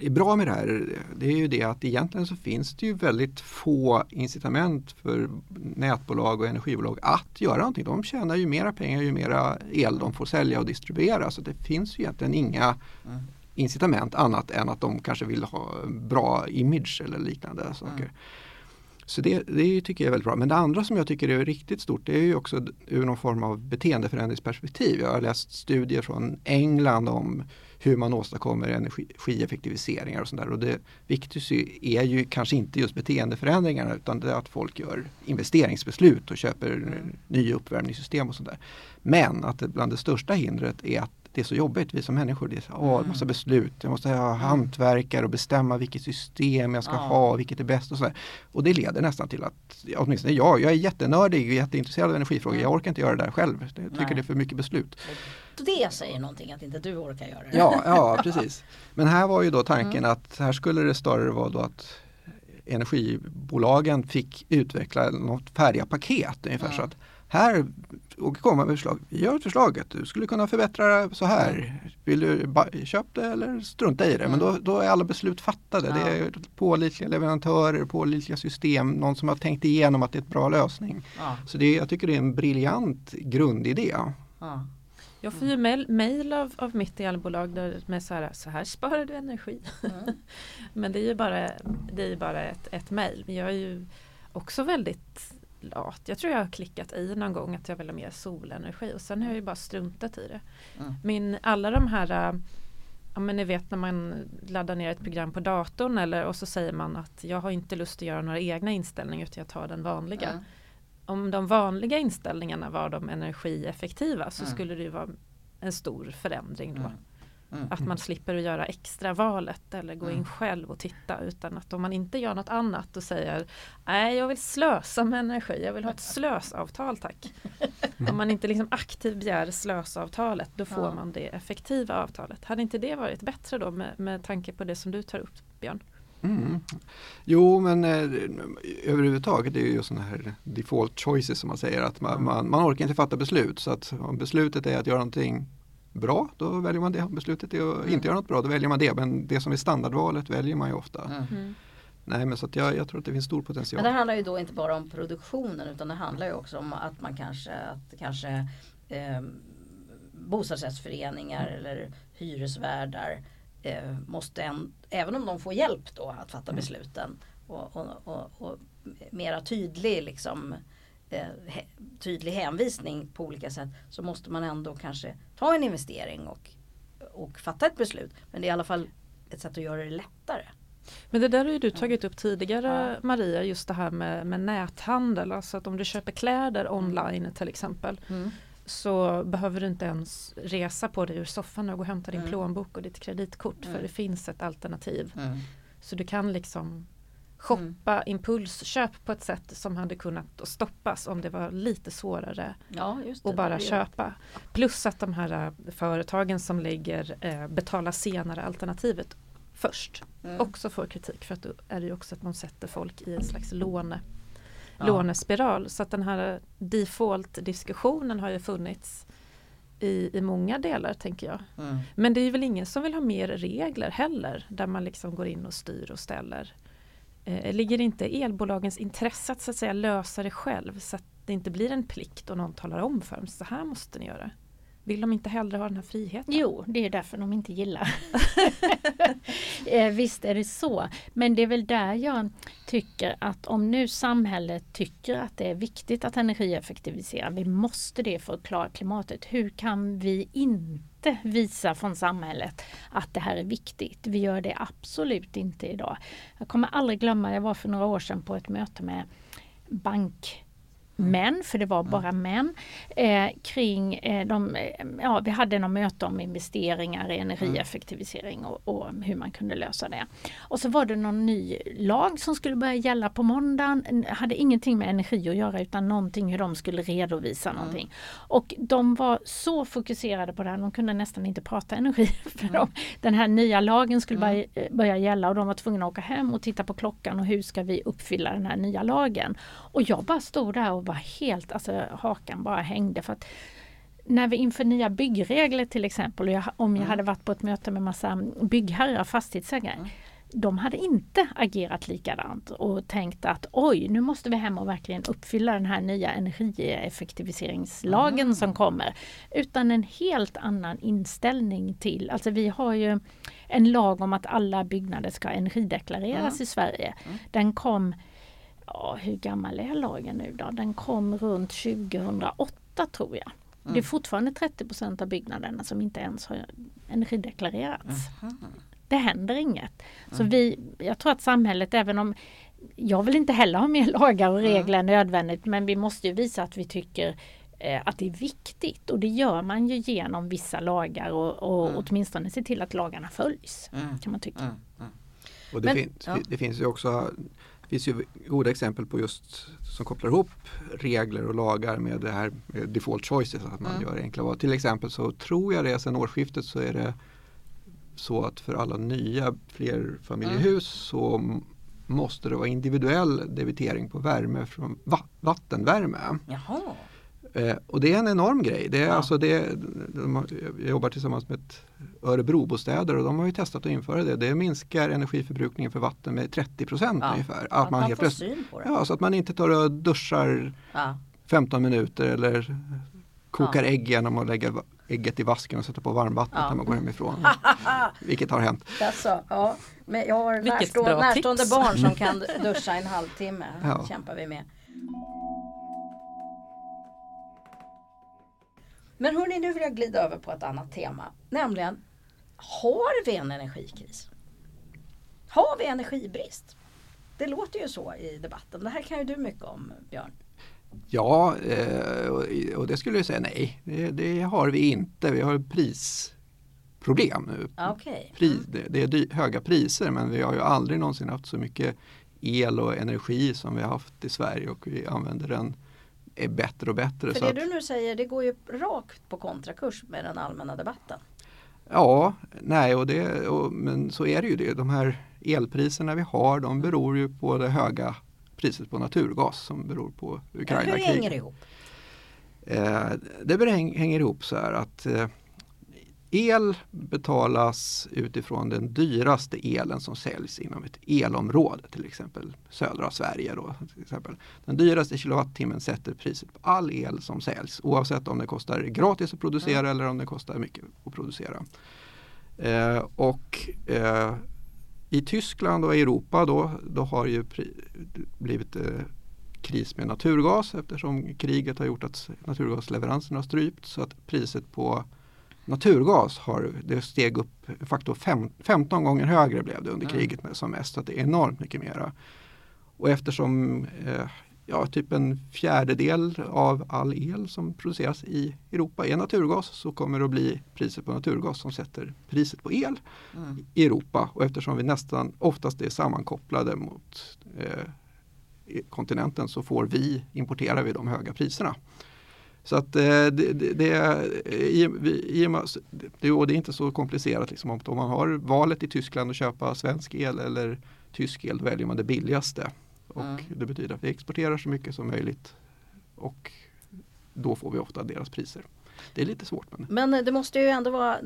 är bra med det här det är ju det att egentligen så finns det ju väldigt få incitament för nätbolag och energibolag att göra någonting. De tjänar ju mera pengar ju mera el de får sälja och distribuera så det finns ju egentligen inga mm. incitament annat än att de kanske vill ha bra image eller liknande saker. Mm. Så det, det tycker jag är väldigt bra. Men det andra som jag tycker är riktigt stort det är ju också ur någon form av beteendeförändringsperspektiv. Jag har läst studier från England om hur man åstadkommer energieffektiviseringar och sådär. Och det viktigaste är ju kanske inte just beteendeförändringarna utan det är att folk gör investeringsbeslut och köper nya uppvärmningssystem och sådär. Men att det bland det största hindret är att det är så jobbigt, vi som människor. Det är så, åh, Mm. massa beslut, jag måste ha hantverkare och bestämma vilket system jag ska Ja. ha, vilket är bäst och så där. Och det leder nästan till att, åtminstone jag, jag är jättenördig och jätteintresserad av energifrågor. Mm. Jag orkar inte göra det där själv. Jag tycker Nej. det är för mycket beslut. Det säger någonting att inte du orkar göra det. Ja, ja precis. Men här var ju då tanken Mm. att här skulle det snarare vara då att energibolagen fick utveckla något färdiga paket ungefär Mm. så att här och komma med förslag. Vi gör förslaget, du skulle kunna förbättra så här. Vill du köpa det eller strunta i det? Men då, Mm. då är alla beslut fattade. Det är pålitliga leverantörer, pålitliga system, någon som har tänkt igenom att det är ett bra lösning. Ja, Så det, jag tycker det är en briljant grundidé. ja. Jag får ju mail, mail av, av mitt elbolag där med så här, så här sparar du energi. Mm. Men det är ju bara, det är bara ett, ett mail. Men jag är ju också väldigt lat. Jag tror jag har klickat i någon gång att jag vill ha mer solenergi och sen har jag ju bara struntat i det. Mm. Min, alla de här äh, Ja men ni vet när man laddar ner ett program på datorn eller och så säger man att jag har inte lust att göra några egna inställningar utan jag tar den vanliga. Mm. Om de vanliga inställningarna var de energieffektiva så Mm. skulle det vara en stor förändring då. Mm. Mm. Att man slipper att göra extra valet eller gå Mm. in själv och titta utan att om man inte gör något annat och säger Nej jag vill slösa med energi, jag vill ha ett slösavtal tack. Om man inte liksom aktivt begär slösavtalet då får Ja. man det effektiva avtalet. Hade inte det varit bättre då med, med tanke på det som du tar upp Björn? Mm. Jo men eh, överhuvudtaget är det ju sådana här default choices som man säger att man, Mm. man, man orkar inte fatta beslut så att om beslutet är att göra någonting bra då väljer man det. Om beslutet är att Mm. inte göra något bra då väljer man det men det som är standardvalet väljer man ju ofta. Mm. Nej men så att jag, jag tror att det finns stor Men potential. det handlar ju då inte bara om produktionen utan det handlar ju också om att man kanske, att kanske eh, bostadsrättsföreningar eller hyresvärdar eh, måste, en, även om de får hjälp då att fatta besluten och, och, och, och mera tydlig liksom eh, tydlig hänvisning på olika sätt så måste man ändå kanske ta en investering och, och fatta ett beslut. Men det är i alla fall ett sätt att göra det lättare. Men det där har ju du tagit upp tidigare Ja. Maria, just det här med, med näthandel. Alltså att om du köper kläder online till exempel så behöver du inte ens resa på dig ur soffan och gå och hämta din Mm. plånbok och ditt kreditkort Mm. för det finns ett alternativ. Mm. Så du kan liksom shoppa impulsköp på ett sätt som hade kunnat stoppas om det var lite svårare Ja, just det. att bara köpa. Plus att de här äh, företagen som lägger äh, betala senare alternativet först Mm. också får kritik för att då är det ju också att man sätter folk i en slags låne, Ja. lånespiral. Så att den här default-diskussionen har ju funnits i, i många delar tänker jag. Mm. Men det är väl ingen som vill ha mer regler heller där man liksom går in och styr och ställer. Eh, ligger det inte elbolagens intresse att så att säga lösa det själv så att det inte blir en plikt och någon talar om för dem så här måste ni göra. Vill de inte hellre ha den här friheten? Jo, det är därför de inte gillar. eh, visst är det så. Men det är väl där jag tycker att om nu samhället tycker att det är viktigt att energieffektivisera, vi måste det för att klara klimatet. Hur kan vi inte visa från samhället att det här är viktigt? Vi gör det absolut inte idag. Jag kommer aldrig glömma, jag var för några år sedan på ett möte med bank män, för det var bara män, eh, kring eh, de, eh, ja vi hade något möte om investeringar i energieffektivisering och, och hur man kunde lösa det. Och så var det någon ny lag som skulle börja gälla på måndagen, hade ingenting med energi att göra utan någonting hur de skulle redovisa någonting. Och de var så fokuserade på det här, de kunde nästan inte prata energi för dem. Den här nya lagen skulle börja, eh, börja gälla och de var tvungna att åka hem och titta på klockan och hur ska vi uppfylla den här nya lagen. Och jag bara stod där och var helt, alltså hakan bara hängde. För att när vi inför nya byggregler till exempel, och jag, om jag hade varit på ett möte med massa byggherrar, fastighetsägare, de hade inte agerat likadant och tänkt att oj, nu måste vi hem och verkligen uppfylla den här nya energieffektiviseringslagen som kommer. Utan en helt annan inställning till, alltså vi har ju en lag om att alla byggnader ska energideklareras i Sverige. Den kom, ja hur gammal är lagen nu då? Den kom runt 2008 tror jag. Det är fortfarande 30% av byggnaderna som inte ens har energideklarerats. Det händer inget. Så vi, jag tror att samhället, även om jag vill inte heller ha mer lagar och regler än nödvändigt, men vi måste ju visa att vi tycker eh, att det är viktigt och det gör man ju genom vissa lagar och, och Mm. åtminstone se till att lagarna följs. Mm. kan man tycka. Mm. Mm. Och det, Men- finns, ja. det finns ju också det finns ju goda exempel på just som kopplar ihop regler och lagar med det här med default choices, att man Mm. gör enkla val. Till exempel så tror jag det sedan årsskiftet så är det så att för alla nya flerfamiljehus så m- måste det vara individuell debitering på värme från va- vattenvärme. Jaha. Eh, och det är en enorm grej. Det är Ja. alltså det, de, har- jag jobbar tillsammans med ett Örebrobostäder och de har ju testat att införa det. Det minskar energiförbrukningen för vatten med 30 procent Ja. ungefär. Att man, helt får plötsligt- syn på det. Ja, så att man inte tar och duschar Ja. 15 minuter eller kokar Ja. ägg genom att lägga ägget i vasken och sätta på varmvattnet Ja. när man går hemifrån. Vilket har hänt. Alltså, ja. Men jag har närstå, närstående tips. barn som kan duscha en halvtimme. Ja. kämpar vi med. Men hörni, nu vill jag glida över på ett annat tema. Nämligen, har vi en energikris? Har vi energibrist? Det låter ju så i debatten. Det här kan ju du mycket om, Björn. Ja, eh, och, det skulle jag säga nej. Det, det har vi inte. Vi har prisproblem nu. Ja, Okej. Pri, det, är höga priser men vi har ju aldrig någonsin haft så mycket el och energi som vi har haft i Sverige och vi använder den är bättre och bättre. För så det att, du nu säger, det går ju rakt på kontrakurs med den allmänna debatten. Ja, nej, och det, och, men så är det ju det. De här elpriserna vi har de beror ju på det höga priset på naturgas som beror på Hur Ukraina-kriget. hänger det ihop? Eh, det hänger ihop så här att eh, el betalas utifrån den dyraste elen som säljs inom ett elområde, till exempel södra Sverige. Då, till exempel. Den dyraste kilowattimmen sätter priset på all el som säljs oavsett om det kostar gratis att producera eller om det kostar mycket att producera. Eh, och eh, i Tyskland och i Europa då, då har ju blivit eh, kris med naturgas eftersom kriget har gjort att naturgasleveranserna har strypt så att priset på naturgas har det steg upp faktor fem, 15 gånger högre blev det under Mm. kriget med, som mest. Så att det är enormt mycket mera. Och eftersom eh, ja, typ en fjärdedel av all el som produceras i Europa är naturgas så kommer det att bli priset på naturgas som sätter priset på el Mm. i Europa och eftersom vi nästan oftast är sammankopplade mot eh, kontinenten så får vi, importerar vi de höga priserna. Så att eh, det, det, det, i, i, med- det, och det är inte så komplicerat liksom, om man har valet i Tyskland att köpa svensk el eller tysk el då väljer man det billigaste. Och Mm. det betyder att vi exporterar så mycket som möjligt och då får vi ofta deras priser. Det är lite svårt men Men det måste ju ändå vara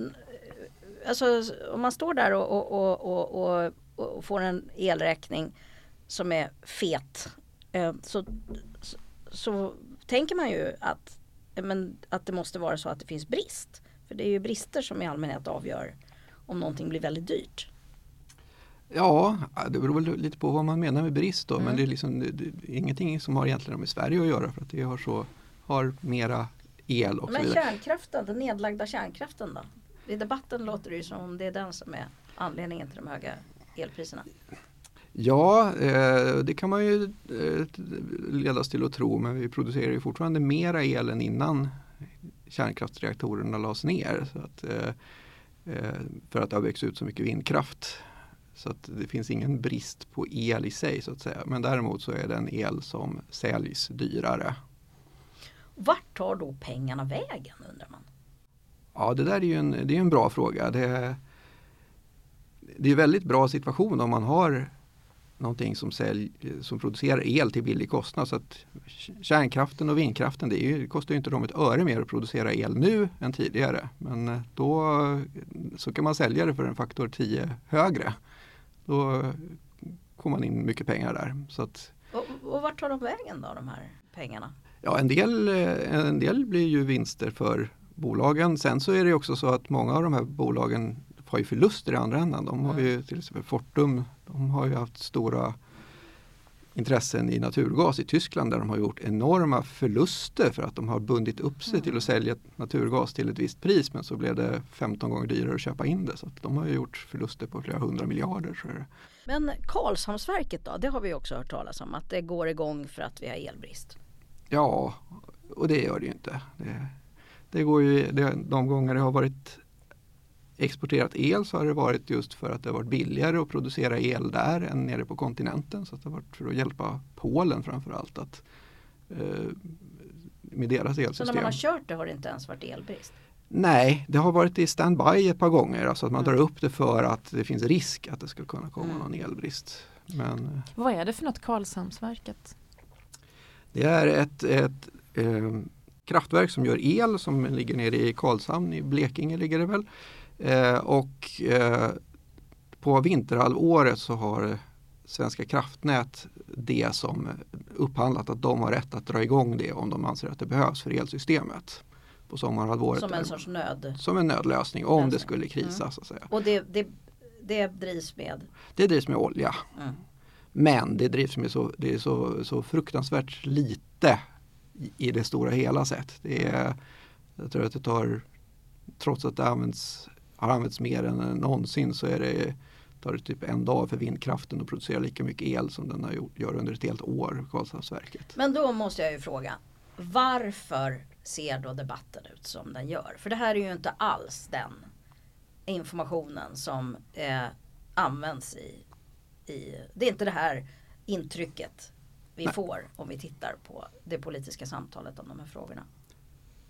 Alltså om man står där och, och, och, och, och, får en elräkning som är fet eh, så, så, så tänker man ju att, men, att det måste vara så att det finns brist. För det är ju brister som i allmänhet avgör om någonting blir väldigt dyrt. Ja, det beror väl lite på vad man menar med brist då. Mm. Men det är, liksom, det, det ingenting som har egentligen med Sverige att göra för att det har, så, har mera el och så Men vidare. kärnkraften, den nedlagda kärnkraften då? I debatten låter det ju som om det är den som är anledningen till de höga elpriserna. Ja, eh, det kan man ju eh, ledas till att tro men vi producerar ju fortfarande mera el än innan kärnkraftsreaktorerna lades ner. Så att, eh, för att det har växt ut så mycket vindkraft. Så att det finns ingen brist på el i sig så att säga. Men däremot så är det en el som säljs dyrare. Vart tar då pengarna vägen undrar man? Ja, det där är ju en, det är en bra fråga. Det, det är en väldigt bra situation om man har någonting som, sälj, som producerar el till billig kostnad. Så att kärnkraften och vindkraften, det, är kostar inte dem ett öre mer att producera el nu än tidigare. Men eh, då så kan man sälja det för en faktor 10 högre. Då får man in mycket pengar där. Så att, Och, och vart tar de vägen då de här pengarna? Ja, en del, eh, en del blir ju vinster för bolagen. Sen så är det också så att många av de här bolagen har ju förluster i andra änden. De har ju till exempel Fortum, de har ju haft stora intressen i naturgas i Tyskland där de har gjort enorma förluster för att de har bundit upp sig till att sälja naturgas till ett visst pris men så blev det 15 gånger dyrare att köpa in det. Så de har ju gjort förluster på flera hundra miljarder. Men Karlshamnsverket då? Det har vi också hört talas om att det går igång för att vi har elbrist. Ja, och det gör det ju inte. Det, det går ju, det, de gånger det har varit exporterat el så har det varit just för att det har varit billigare att producera el där än nere på kontinenten. Så det har varit för att hjälpa Polen framförallt att eh, med deras elsystem. Så när man har kört det har det inte ens varit elbrist? Nej, det har varit i standby ett par gånger. Alltså att man Mm. drar upp det för att det finns risk att det skulle kunna komma Mm. någon elbrist. Men eh, Vad är det för något Karlshamnsverket? det är ett, ett eh, kraftverk som gör el som ligger nere i Karlshamn i Blekinge ligger det väl. Eh, och eh, på vinterhalvåret så har Svenska kraftnät det som upphandlat att de har rätt att dra igång det om de anser att det behövs för elsystemet. På sommarhalvåret. Som en sorts nöd. som en nödlösning om det Lösning. skulle krisa Mm. så att säga. Och det, det, det drivs med? Det drivs med olja. Mm. Men det drivs med så, det är så, så fruktansvärt lite i, i det stora hela sett. Det är, jag tror att det tar, trots att det används, har använts mer än någonsin så är det, tar det typ en dag för vindkraften att producera lika mycket el som den har gjort, gör under ett helt år, Karlshamnsverket. Men då måste jag ju fråga. Varför ser då debatten ut som den gör? För det här är ju inte alls den informationen som eh, används i, i... Det är inte det här intrycket vi Nej. får om vi tittar på det politiska samtalet om de här frågorna.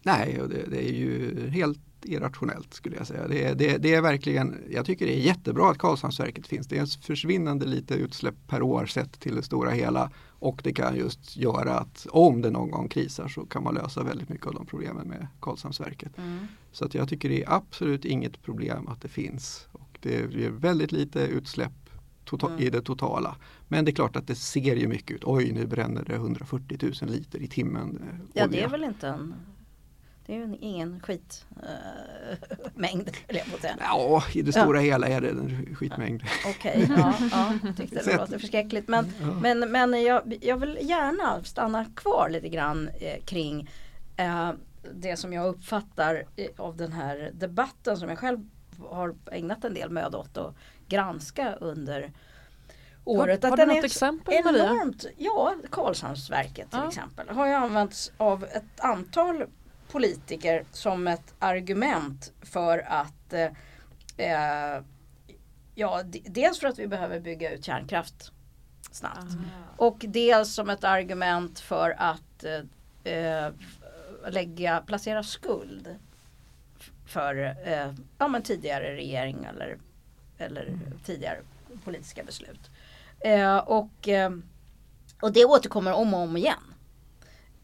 Nej, och det, det är ju helt irrationellt skulle jag säga. Det, det, det är verkligen, jag tycker det är jättebra att Karlshamnsverket finns. Det är ett försvinnande lite utsläpp per år sett till det stora hela. Och det kan just göra att om det någon gång krisar så kan man lösa väldigt mycket av de problemen med Karlshamnsverket. Så att jag tycker det är absolut inget problem att det finns. Och det är väldigt lite utsläpp tota- Mm. i det totala. Men det är klart att det ser ju mycket ut. Oj, nu bränner det 140 000 liter i timmen eh, Ja det olja. är väl inte en... Det är ju en- ingen skitmängd äh, att säga. Ja, i det stora hela är det en skitmängd. Okej, ja, ja, tyckte det låter förskräckligt. Men, Ja. men, men jag, jag vill gärna stanna kvar lite grann eh, kring eh, det som jag uppfattar eh, av den här debatten som jag själv har ägnat en del möda åt att granska under året. har att du något exempel, så Maria? enormt, Ja, Karlshamnsverket till Ja. exempel har ju använts av ett antal politiker som ett argument för att eh, eh, Ja, dels för att vi behöver bygga ut kärnkraft snabbt. Och dels som ett argument för att eh, eh, lägga, placera skuld för eh, ja, men tidigare regering eller, eller tidigare politiska beslut. Eh, och, eh, och det återkommer om och om igen.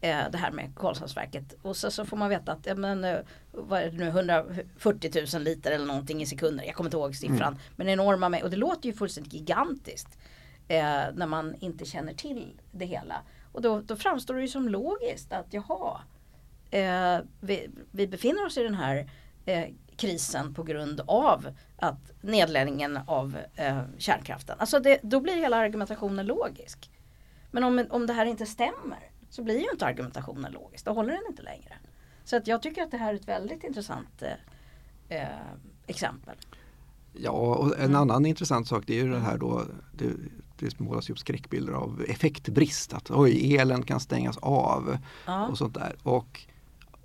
Eh, det här med Karlshamnsverket. Och så, så får man veta att ja, men, eh, vad är det nu, 140 000 liter eller någonting i sekunder. Jag kommer inte ihåg siffran. Men enorma mängder. Och det låter ju fullständigt gigantiskt. Eh, när man inte känner till det hela. Och då, då framstår det ju som logiskt att jaha, eh, vi, vi befinner oss i den här eh, krisen på grund av att nedläggningen av eh, kärnkraften. Alltså det, då blir hela argumentationen logisk. Men om, om det här inte stämmer så blir ju inte argumentationen logisk. Då håller den inte längre. Så att jag tycker att det här är ett väldigt intressant eh, eh, exempel. Ja, och en Mm. annan intressant sak det är ju det här då det, det målas upp skräckbilder av effektbrist. Att oj, elen kan stängas av Ja. och sånt där. Och,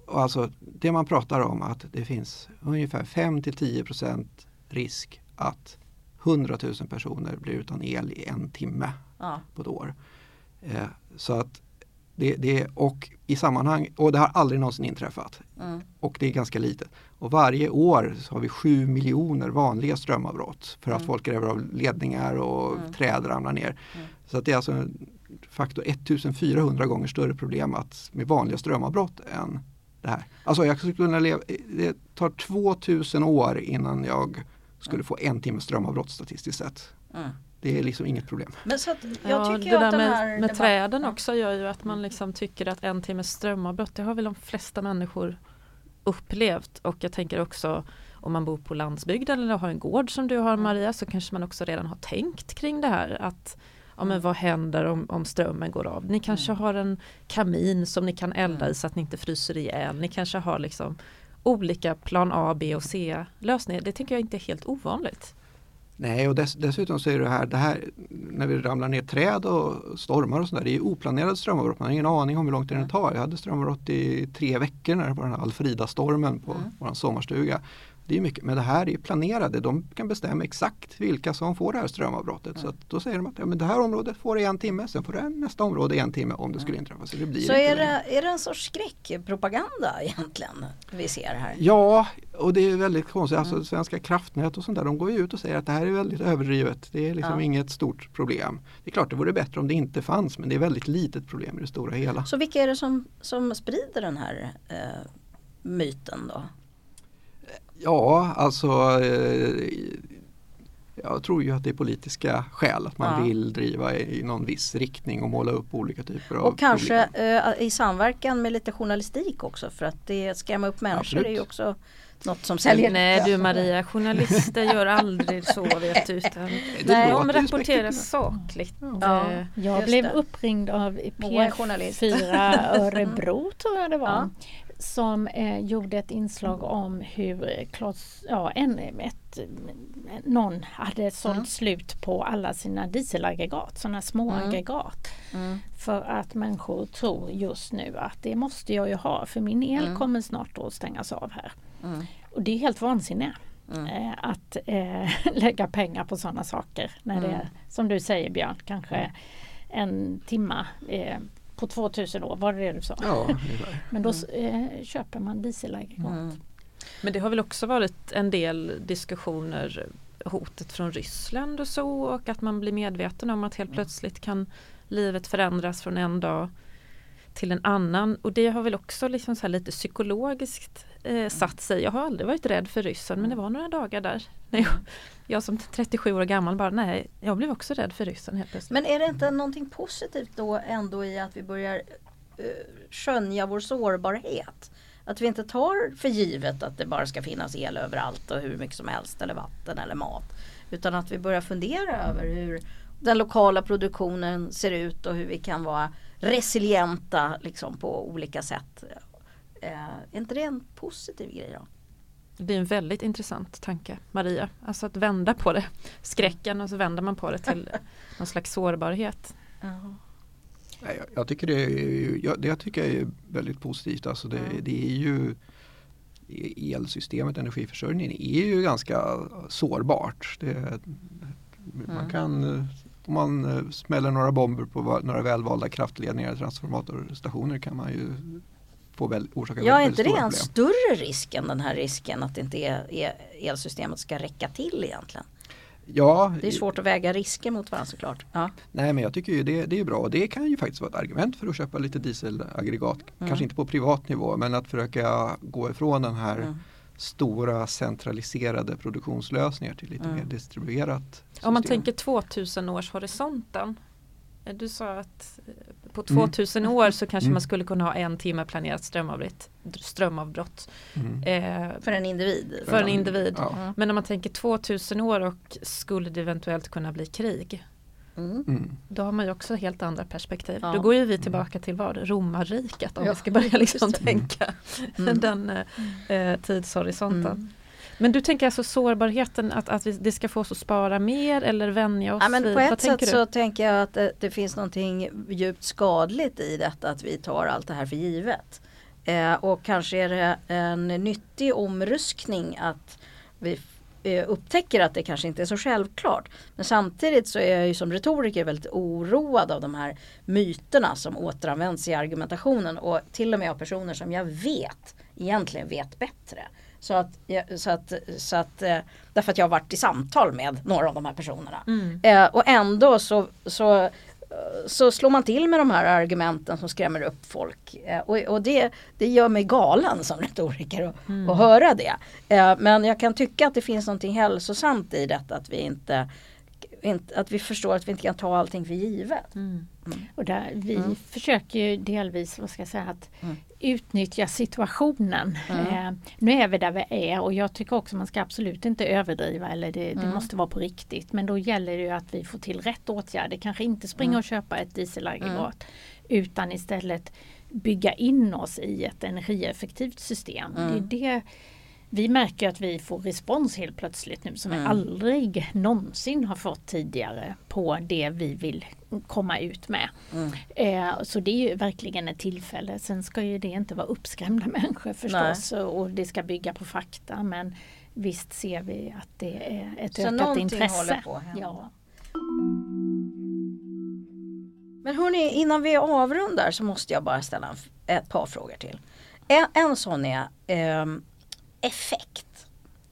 och alltså det man pratar om att det finns ungefär 5 till 10 procent risk att 100 000 personer blir utan el i en timme Ja. på ett år. Eh, så att det, det och i sammanhang, och det har aldrig någonsin inträffat Mm. och det är ganska litet. Och varje år så har vi 7 miljoner vanliga strömavbrott för att Mm. folk gräver av ledningar och Mm. träd ramlar ner. Mm. Så att det är alltså faktor 1400 gånger större problem att, med vanliga strömavbrott än det här. Alltså jag skulle kunna leva, det tar 2000 år innan jag skulle Mm. få en timme strömavbrott statistiskt sett. Mm. Det är liksom inget problem. Men så att jag Ja, tycker det där den med, här med träden också gör ju att man liksom tycker att en timmes strömavbrott, det har väl de flesta människor upplevt. Och jag tänker också om man bor på landsbygden eller har en gård som du har Mm. Maria så kanske man också redan har tänkt kring det här. att ja, men Mm. Vad händer om, om strömmen går av? Ni kanske Mm. har en kamin som ni kan elda Mm. i så att ni inte fryser ihjäl. Ni kanske har liksom olika plan A, B och C lösningar. Det tycker jag inte är helt ovanligt. Nej, och dess, dessutom så är det här, det här när vi ramlar ner träd och stormar och sådär, det är oplanerade strömavbrott. Man har ingen aning om hur lång tid det tar. Jag hade strömavbrott i tre veckor när det var den här Alfrida-stormen på mm. vår sommarstuga. Det är mycket, men det här är planerade. De kan bestämma exakt vilka som får det här strömavbrottet. Mm. Så då säger de att ja, men det här området får det en timme, sen får det nästa område en timme om det skulle inträffa. Så, det blir så är, det, är det en sorts skräckpropaganda egentligen vi ser här? Ja, och det är väldigt konstigt. Alltså, mm. Svenska kraftnät och sånt där, de går ju ut och säger att det här är väldigt överdrivet. Det är liksom ja. inget stort problem. Det är klart det vore bättre om det inte fanns men det är väldigt litet problem i det stora hela. Så vilka är det som, som sprider den här eh, myten då? Ja, alltså eh, jag tror ju att det är politiska skäl, att man ja. vill driva i någon viss riktning och måla upp olika typer av Och kanske eh, i samverkan med lite journalistik också för att det skrämma upp människor Absolut. är ju också något som säljer. Nej du Maria, journalister gör aldrig så vet du. Utan Nej, de rapporterar sakligt. Ja, jag blev det. uppringd av P4 Örebro tror jag det var. Ja som eh, gjorde ett inslag om hur Klas, ja, en, ett, någon hade sålt mm. slut på alla sina dieselaggregat, sådana små mm. aggregat. Mm. För att människor tror just nu att det måste jag ju ha för min el mm. kommer snart att stängas av här. Mm. Och det är helt vansinne. Mm. Eh, att eh, lägga pengar på sådana saker när det som du säger Björn kanske en timma eh, på 2000 år, var det det du sa? Ja, Men då eh, köper man dieselaggregat. Mm. Men det har väl också varit en del diskussioner hotet från Ryssland och så och att man blir medveten om att helt mm. plötsligt kan livet förändras från en dag till en annan och det har väl också liksom så lite psykologiskt eh, satt sig. Jag har aldrig varit rädd för ryssen men det var några dagar där. När jag, jag som 37 år gammal bara nej, jag blev också rädd för ryssen helt plötsligt. Men är det inte någonting positivt då ändå i att vi börjar uh, skönja vår sårbarhet? Att vi inte tar för givet att det bara ska finnas el överallt och hur mycket som helst eller vatten eller mat. Utan att vi börjar fundera över hur den lokala produktionen ser ut och hur vi kan vara resilienta liksom, på olika sätt. Eh, är inte det en positiv grej då? Det är en väldigt intressant tanke Maria. Alltså att vända på det. Skräcken och så vänder man på det till någon slags sårbarhet. Jag, jag, tycker det är, jag, det jag tycker är väldigt positivt. Alltså det, mm. det är ju elsystemet, energiförsörjningen är ju ganska sårbart. Det, mm. Man kan om man smäller några bomber på några välvalda kraftledningar, transformatorstationer kan man ju få väl, orsaka Ja, är inte det en större risk än den här risken att inte elsystemet ska räcka till egentligen? Ja, det är svårt att väga risker mot varandra såklart. Ja. Nej men jag tycker ju det, det är bra det kan ju faktiskt vara ett argument för att köpa lite dieselaggregat. Mm. Kanske inte på privat nivå men att försöka gå ifrån den här mm. Stora centraliserade produktionslösningar till lite mm. mer distribuerat. System. Om man tänker 2000 års horisonten du sa att eh, på 2000 mm. år så kanske mm. man skulle kunna ha en timme planerat strömavbrott. strömavbrott. Mm. Eh, för en individ? För en individ. Ja. Men om man tänker 2000 år och skulle det eventuellt kunna bli krig. Mm. mm. Då har man ju också helt andra perspektiv. Ja. Då går ju vi tillbaka till vad? Romarriket om ja. vi ska börja liksom tänka mm. den eh, eh, tidshorisonten. Men du tänker alltså sårbarheten att, att vi, det ska få oss att spara mer eller vänja oss ja, men vid, På ett sätt så tänker jag att det, det, finns någonting djupt skadligt i detta att vi tar allt det här för givet. Eh, och kanske är det en nyttig omruskning att vi eh, upptäcker att det kanske inte är så självklart. Men samtidigt så är jag ju som retoriker väldigt oroad av de här myterna som återanvänds i argumentationen och till och med av personer som jag vet egentligen vet bättre. Så att, så att, så att, eh, därför att jag har varit i samtal med några av de här personerna. Mm. Eh, och ändå så, så, så slår man till med de här argumenten som skrämmer upp folk. Eh, och, och det, det gör mig galen som retoriker att, mm. att höra det. Eh, men jag kan tycka att det finns någonting hälsosamt i detta att vi inte att vi förstår att vi inte kan ta allting för givet. Mm. Mm. Och där, vi mm. försöker ju delvis vad ska jag säga, att mm. Utnyttja situationen. Mm. Eh, nu är vi där vi är och jag tycker också man ska absolut inte överdriva eller det, det mm. måste vara på riktigt. Men då gäller det ju att vi får till rätt åtgärder. Kanske inte springa och köpa ett dieselaggregat utan istället bygga in oss i ett energieffektivt system. Det är det vi märker att vi får respons helt plötsligt nu som vi Mm. aldrig någonsin har fått tidigare på det vi vill komma ut med. Mm. Eh, så det är ju verkligen ett tillfälle. Sen ska ju det inte vara uppskrämda människor förstås och det ska bygga på fakta men visst ser vi att det är ett Så ökat intresse. håller på. Ja. Men hörni, innan vi avrundar så måste jag bara ställa ett par frågor till. En, en sån är ehm, effekt.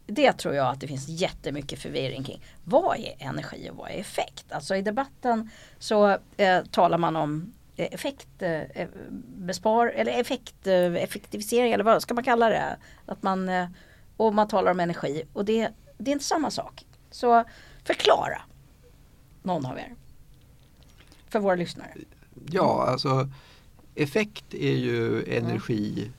Det tror jag att det finns jättemycket förvirring kring. Vad är energi och vad är effekt? Alltså i debatten så eh, talar man om eh, effekt, eh, eh, bespar, eller effekt, eh, effektivisering eller vad ska man kalla det? Att man, eh, och man talar om energi och det, det är inte samma sak. Så förklara någon av er. För våra lyssnare. Ja, alltså effekt är ju energi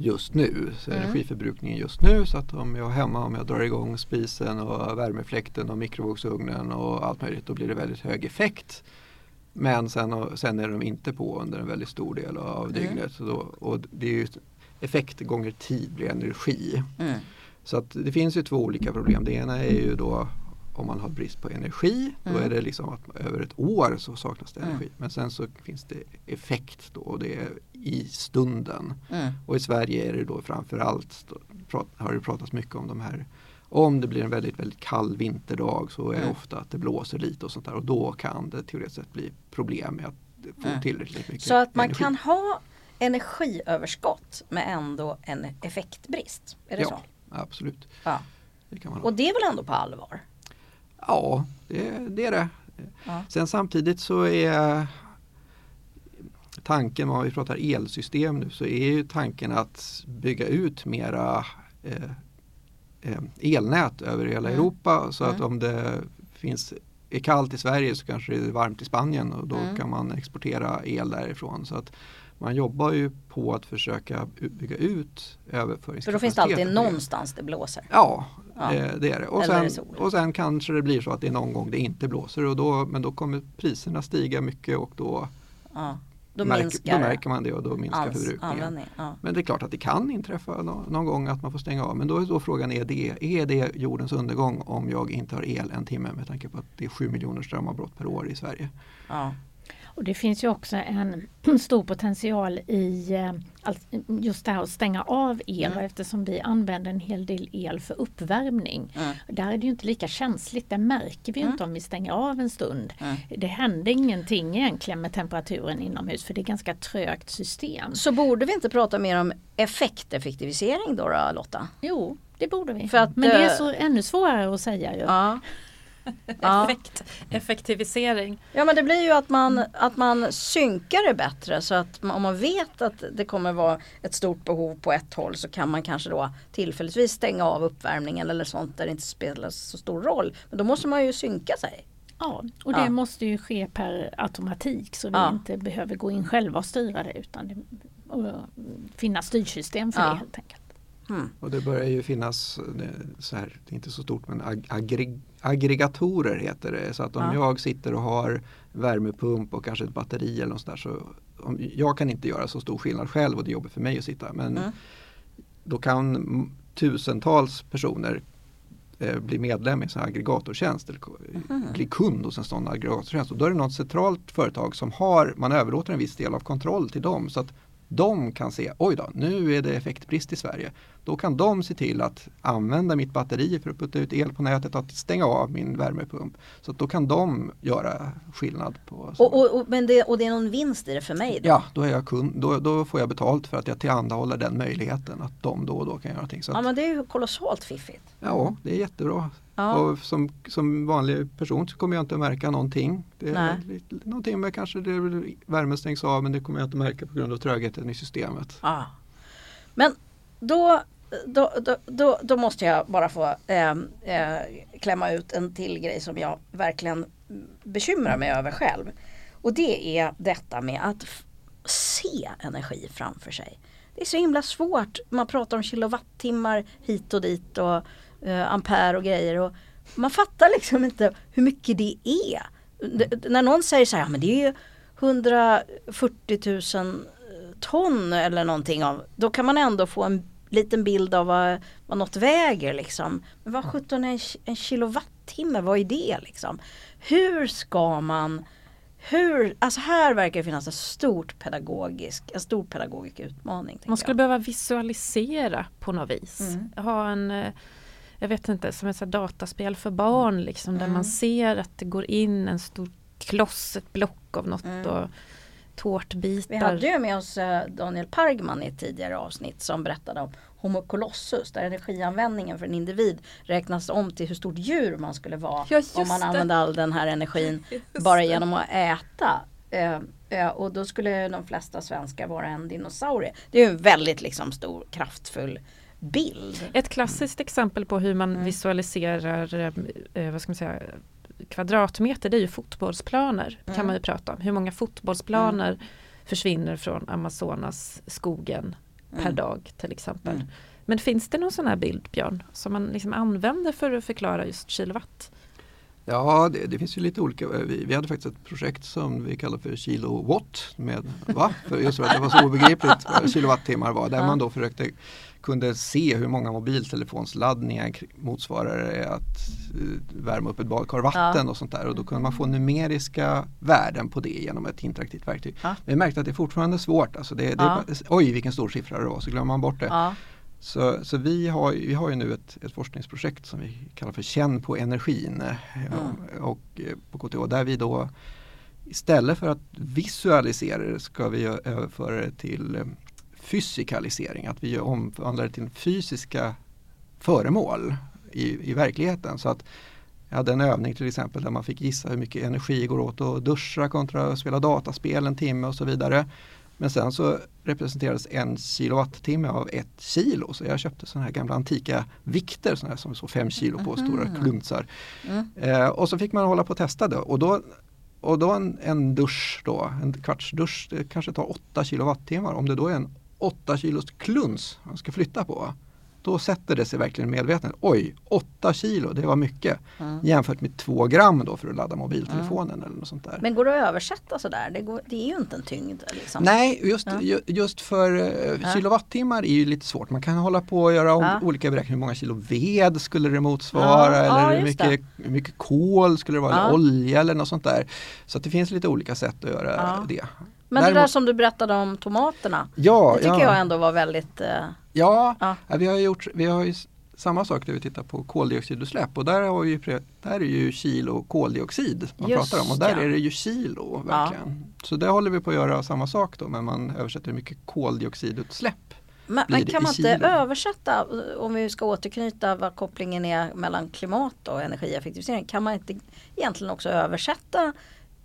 just nu, så Mm. energiförbrukningen just nu. Så att om jag är hemma, om jag drar igång spisen och värmefläkten och mikrovågsugnen och allt möjligt, då blir det väldigt hög effekt. Men sen, sen är de inte på under en väldigt stor del av Mm. dygnet. Så då, och det är ju effekt gånger tid blir energi. Mm. Så att det finns ju två olika problem. Det ena är ju då om man har brist på energi. Då Mm. är det liksom att över ett år så saknas det Mm. energi. Men sen så finns det effekt då och det är i stunden. Mm. Och i Sverige är det då framförallt då, har det pratats mycket om de här om det blir en väldigt, väldigt kall vinterdag så är det Mm. ofta att det blåser lite och sånt där och då kan det teoretiskt sett bli problem med att få Mm. tillräckligt mycket Så att man energi. kan ha energiöverskott med ändå en effektbrist. Är det Ja. så? Absolut. Ja. Det kan man ha. Och det är väl ändå på allvar? Ja, det, det är det. Ja. Sen samtidigt så är tanken, om vi pratar elsystem nu, så är ju tanken att bygga ut mera eh, eh, elnät över hela Mm. Europa så att Mm. om det finns är kallt i Sverige så kanske det är varmt i Spanien och då Mm. kan man exportera el därifrån. Så att man jobbar ju på att försöka bygga ut överföringskapaciteten. För då finns det alltid det. någonstans det blåser. Ja, Ja. Det, det är det. Och det sen, sol? och sen kanske det blir så att det är någon gång det inte blåser och då, men då kommer priserna stiga mycket och då, Ja. Då märker, minskar då märker man det och då minskar ans- förbrukningen. Ja. Men det är klart att det kan inträffa nå- någon gång att man får stänga av. Men då är då frågan är det, är det jordens undergång om jag inte har el en timme med tanke på att det är 7 miljoner strömavbrott per år i Sverige. Och det finns ju också en stor potential i eh, just det här att stänga av el Mm. eftersom vi använder en hel del el för uppvärmning. Mm. Där är det inte lika känsligt, det märker vi Mm. inte om vi stänger av en stund. Mm. Det händer ingenting egentligen med temperaturen inomhus för det är ganska trögt system. Så borde vi inte prata mer om effekteffektivisering då, då Lotta? Jo, det borde vi. Att, Men det är eh, så ännu svårare att säga ju. Ja. Effekt, effektivisering. ja men det blir ju att man, att man synkar det bättre så att om man vet att det kommer vara ett stort behov på ett håll så kan man kanske då tillfälligtvis stänga av uppvärmningen eller sånt där det inte spelar så stor roll. Men då måste man ju synka sig. Ja, och det Ja. måste ju ske per automatik så vi Ja. inte behöver gå in själva och styra det utan det och finnas styrsystem för Ja. det helt enkelt. Mm. Och det börjar ju finnas, så här, det är inte så stort men ag- aggreg- aggregatorer heter det. Så att om Ja. jag sitter och har värmepump och kanske ett batteri eller något sånt där så om, jag kan inte göra så stor skillnad själv och det är jobbigt för mig att sitta. Men Mm. då kan tusentals personer eh, bli medlem i en sån här aggregatortjänst eller Mhm. bli kund hos en sån aggregatortjänst. Och då är det något centralt företag som har, man överlåter en viss del av kontroll till dem så att de kan se, oj då, nu är det effektbrist i Sverige. Då kan de se till att använda mitt batteri för att putta ut el på nätet och att stänga av min värmepump. Så då kan de göra skillnad. på Och, och, och, men det, och det är någon vinst i det för mig då? Ja, då, är jag kund, då, då får jag betalt för att jag tillhandahåller den möjligheten att de då och då kan göra någonting. Så Ja att, men det är ju kolossalt fiffigt. ja, det är jättebra. Ja. Och som, som vanlig person så kommer jag inte att märka någonting. Det är lite, någonting med kanske det, värmen stängs av men det kommer jag inte att märka på grund av trögheten i systemet. Ja. Men då, då, då, då, då måste jag bara få eh, eh, klämma ut en till grej som jag verkligen bekymrar mig över själv. Och det är detta med att se energi framför sig. Det är så himla svårt. Man pratar om kilowattimmar hit och dit och eh, ampere och grejer. Och man fattar liksom inte hur mycket det är. Det, när någon säger så här, "Ja, men det är ju 140 000 ton eller någonting av, då kan man ändå få en liten bild av vad, vad något väger liksom. Men vad 17 är en, en kilowattimme, vad är det liksom? Hur ska man hur, alltså här verkar det finnas en, stort pedagogisk, en stor pedagogisk utmaning. Man skulle jag. behöva visualisera på något vis. Mm. Ha en, eh, jag vet inte, som ett dataspel för barn liksom, där Mm. man ser att det går in en stor kloss, ett block av något Mm. och tårtbitar. Vi hade ju med oss eh, Daniel Pargman i ett tidigare avsnitt som berättade om Homo colossus där energianvändningen för en individ räknas om till hur stort djur man skulle vara Ja, om man använde all den här energin Just bara genom att äta. Eh, eh, och då skulle de flesta svenskar vara en dinosaurie. Det är ju en väldigt liksom stor kraftfull bild. Ett klassiskt exempel på hur man Mm. visualiserar eh, eh, vad ska man säga, kvadratmeter det är ju fotbollsplaner. Mm. kan man ju prata om. Hur många fotbollsplaner försvinner från Amazonas skogen per Mm. dag till exempel. Mm. Men finns det någon sån här bild Björn som man liksom använder för att förklara just kilowatt? Ja, det, det finns ju lite olika. Vi, vi hade faktiskt ett projekt som vi kallar för kilowatt. Med, va? För just för att det var så obegripligt vad kilowattimmar var. Där Ja. man då försökte kunde se hur många mobiltelefonsladdningar motsvarar att eh, värma upp ett badkar vatten och sånt där. Och då kunde man få numeriska värden på det genom ett interaktivt verktyg. Ja. Vi märkte att det är fortfarande svårt. Alltså det, det, Ja. Oj vilken stor siffra det var, så glömmer man bort det. Ja. Så, så vi, har, vi har ju nu ett, ett forskningsprojekt som vi kallar för Känn på energin eh, och, eh, på KTH där vi då istället för att visualisera det ska vi överföra det till fysikalisering, att vi omvandlar det till fysiska föremål i, i verkligheten. Så att jag hade en övning till exempel där man fick gissa hur mycket energi går åt att duscha kontra att spela dataspel en timme och så vidare. Men sen så representerades en kilowattimme av ett kilo. Så jag köpte sådana här gamla antika vikter såna här som så fem kilo på, stora Mhm. kluntsar. Mm. Eh, och så fick man hålla på och testa det. Och då, och då en, en dusch då, en kvartsdusch, det kanske tar 8 kilowattimmar. Om det då är en 8 kilos kluns man ska flytta på. Då sätter det sig verkligen medvetet. Oj, 8 kilo, det var mycket. Mm. Jämfört med 2 gram då för att ladda mobiltelefonen eller något sånt där. Men går det att översätta sådär? Det, går, det är ju inte en tyngd. Liksom. Nej, just, ju- just för eh, kilowattimmar är ju lite svårt. Man kan hålla på och göra olika beräkningar. Hur många kilo ved skulle det motsvara? Eller hur mycket, hur mycket kol skulle det vara? Eller olja eller något sånt där. Så det finns lite olika sätt att göra det. Men det där Däremot- som du berättade om tomaterna. Ja, Det tycker ja. jag ändå var väldigt... eh, Ja, Ja. vi har gjort vi har ju samma sak där vi tittar på koldioxidutsläpp och där, har vi, ju där är ju kilo koldioxid man Just pratar om och där ja. är det ju kilo verkligen. Så där håller vi på att göra samma sak då men man översätter mycket koldioxidutsläpp. Men, men kan man inte översätta, om vi ska återknyta vad kopplingen är mellan klimat och energieffektivisering. Kan man inte egentligen också översätta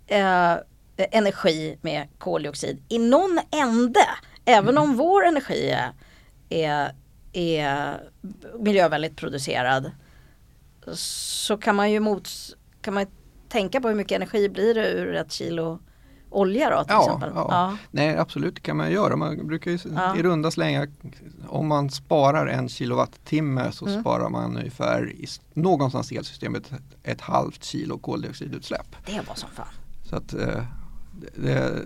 eh, energi med koldioxid i någon ände? Även om vår energi är, är, är miljövänligt producerad så kan man ju mots, kan man tänka på hur mycket energi blir det ur ett kilo olja då till Ja, exempel? ja. Nej absolut det kan man göra. Man brukar ju Ja. i runda slängar om man sparar en kilowattimme så Mm. sparar man ungefär i, någonstans i elsystemet ett halvt kilo koldioxidutsläpp. Det var som fan. Så att eh, det,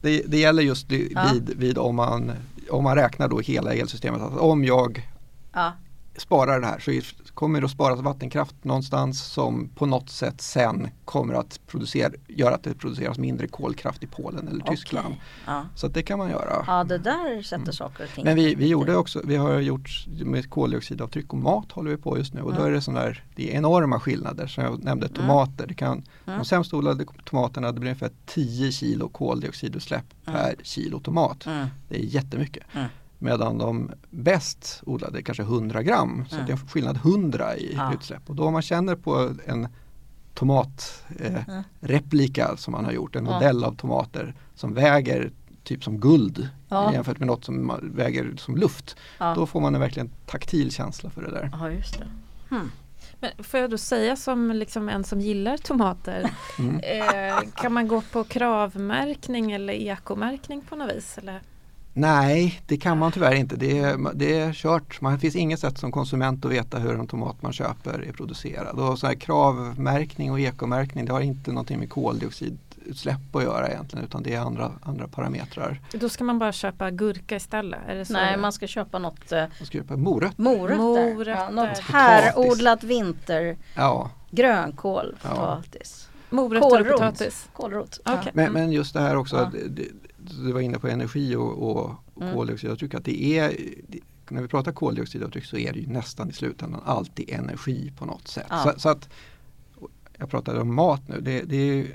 det, det gäller just vid, Ja. vid, om, man, om man räknar då hela elsystemet. Att om jag Ja. sparar det här så kommer att sparas vattenkraft någonstans som på något sätt sen kommer att producera, göra att det produceras mindre kolkraft i Polen eller Tyskland. Okej. Ja. Så det kan man göra. ja, det där sätter saker och ting. Mm. Men vi, vi gjorde också, vi har gjort med koldioxidavtryck och mat håller vi på just nu och då Mm. är det sådana där, det är enorma skillnader. Som jag nämnde tomater, det kan, Mm. de sämst odlade tomaterna det blir ungefär 10 kilo koldioxidutsläpp Mm. per kilo tomat. Mm. Det är jättemycket. Mm. Medan de bäst odlade kanske 100 gram, så Mm. det är skillnad 100 i Ja. utsläpp. Och då om man känner på en tomatreplika eh, Mm. som man har gjort, en Ja. modell av tomater som väger typ som guld Ja. jämfört med något som väger som luft. Ja. Då får man en verkligen taktil känsla för det där. ja, just det. Hmm. Men får jag då säga som liksom en som gillar tomater, Mm. eh, kan man gå på kravmärkning eller ekomärkning på något vis? Eller? Nej, det kan man tyvärr inte. Det är, det är kört. Man det finns inget sätt som konsument att veta hur en tomat man köper är producerad. Och så här kravmärkning och ekomärkning det har inte någonting med klimatutsläpp att göra egentligen utan det är andra, andra parametrar. Då ska man bara köpa gurka istället? Är det så? Nej, man ska köpa något eh, Man ska köpa morötter. morötter. Morötter. Ja, något härodlat vinter. Ja, Grönkål, Ja. potatis. Morötter och potatis? Kålrot. Ja. men, men just det här också, Ja. det, det, du var inne på energi och, och, Mm. koldioxidavtryck. Att det är, när vi pratar koldioxidavtryck så är det ju nästan i slutändan alltid energi på något sätt. Ja. Så, så att, jag pratade om mat nu. Det, det är,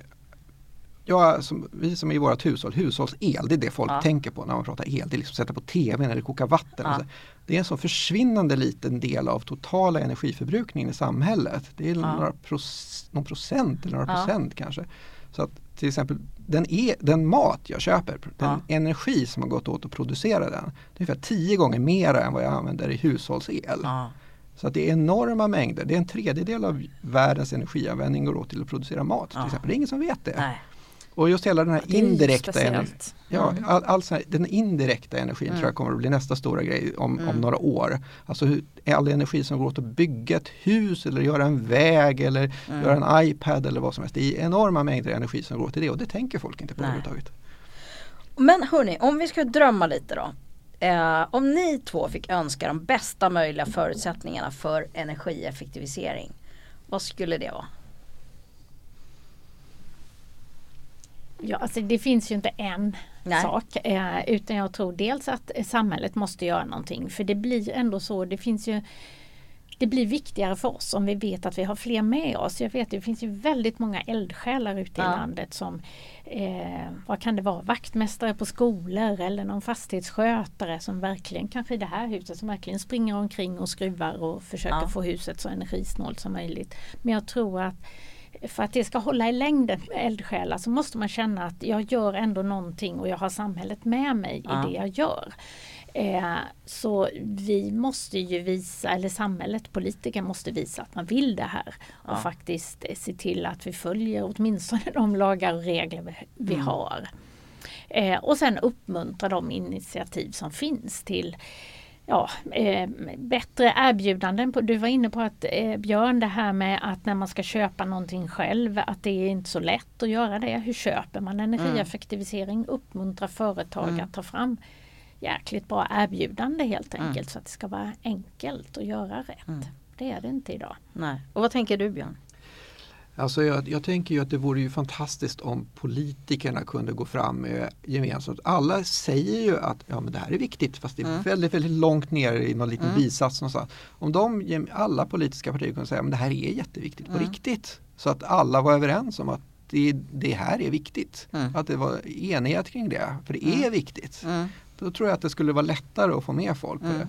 ja, som, vi som är i vårt hushåll, hushållsel, det är det folk Ja. tänker på när man pratar el. Det är liksom sätta på tvn eller koka vatten. Ja. Det är en så försvinnande liten del av totala energiförbrukningen i samhället. Det är några proc- någon procent eller några procent kanske. Så att till exempel den, e- den mat jag köper, den energi som har gått åt att producera den, det är ungefär tio gånger mer än vad jag använder i hushållsel. Ja. Så att det är enorma mängder. Det är en tredjedel av världens energianvändning går åt till att producera mat. Till Ja. exempel. Det är ingen som vet det. Nej. Och just hela den här indirekta energin. Ja, Mm. all, all här, den indirekta energin Mm. tror jag kommer att bli nästa stora grej om, Mm. om några år. Alltså hur, all energi som går åt att bygga ett hus eller göra en väg eller Mm. göra en iPad eller vad som helst. Det är enorma mängder energi som går till det och det tänker folk inte på Nej. överhuvudtaget. Men hörni, om vi ska drömma lite då. Eh, om ni två fick önska de bästa möjliga förutsättningarna för energieffektivisering. Vad skulle det vara? Ja, alltså det finns ju inte en Nej. sak. Eh, utan jag tror dels att samhället måste göra någonting. För det blir ändå så, det finns ju det blir viktigare för oss om vi vet att vi har fler med oss. Jag vet det finns ju väldigt många eldsjälar ute Ja. i landet som eh, vad kan det vara, vaktmästare på skolor eller någon fastighetsskötare som verkligen, kanske i det här huset, som verkligen springer omkring och skruvar och försöker Ja. få huset så energisnålt som möjligt. Men jag tror att för att det ska hålla i längden med eldsjälar så måste man känna att jag gör ändå någonting och jag har samhället med mig Ja. i det jag gör. Eh, så vi måste ju visa, eller samhället, politiker måste visa att man vill det här. Ja. Och faktiskt eh, se till att vi följer åtminstone de lagar och regler vi, vi Mm. har. Eh, och sen uppmuntra de initiativ som finns till ja, eh, bättre erbjudanden. På, du var inne på att eh, Björn, det här med att när man ska köpa någonting själv, att det är inte så lätt att göra det. Hur köper man energieffektivisering? Uppmuntra företag Mm. att ta fram jäkligt bra erbjudande helt Mm. enkelt så att det ska vara enkelt att göra rätt. Mm. Det är det inte idag. Nej. Och vad tänker du Björn? Alltså jag, jag tänker ju att det vore ju fantastiskt om politikerna kunde gå fram med gemensamt. Alla säger ju att ja, men det här är viktigt fast det är Mm. väldigt, väldigt långt ner i någon liten Mm. bisats någonstans. Om de, alla politiska partier kunde säga att det här är jätteviktigt på Mm. riktigt. Så att alla var överens om att det, det här är viktigt. Mm. Att det var enighet kring det. För det Mm. är viktigt. Mm. Då tror jag att det skulle vara lättare att få med folk på Mm. det.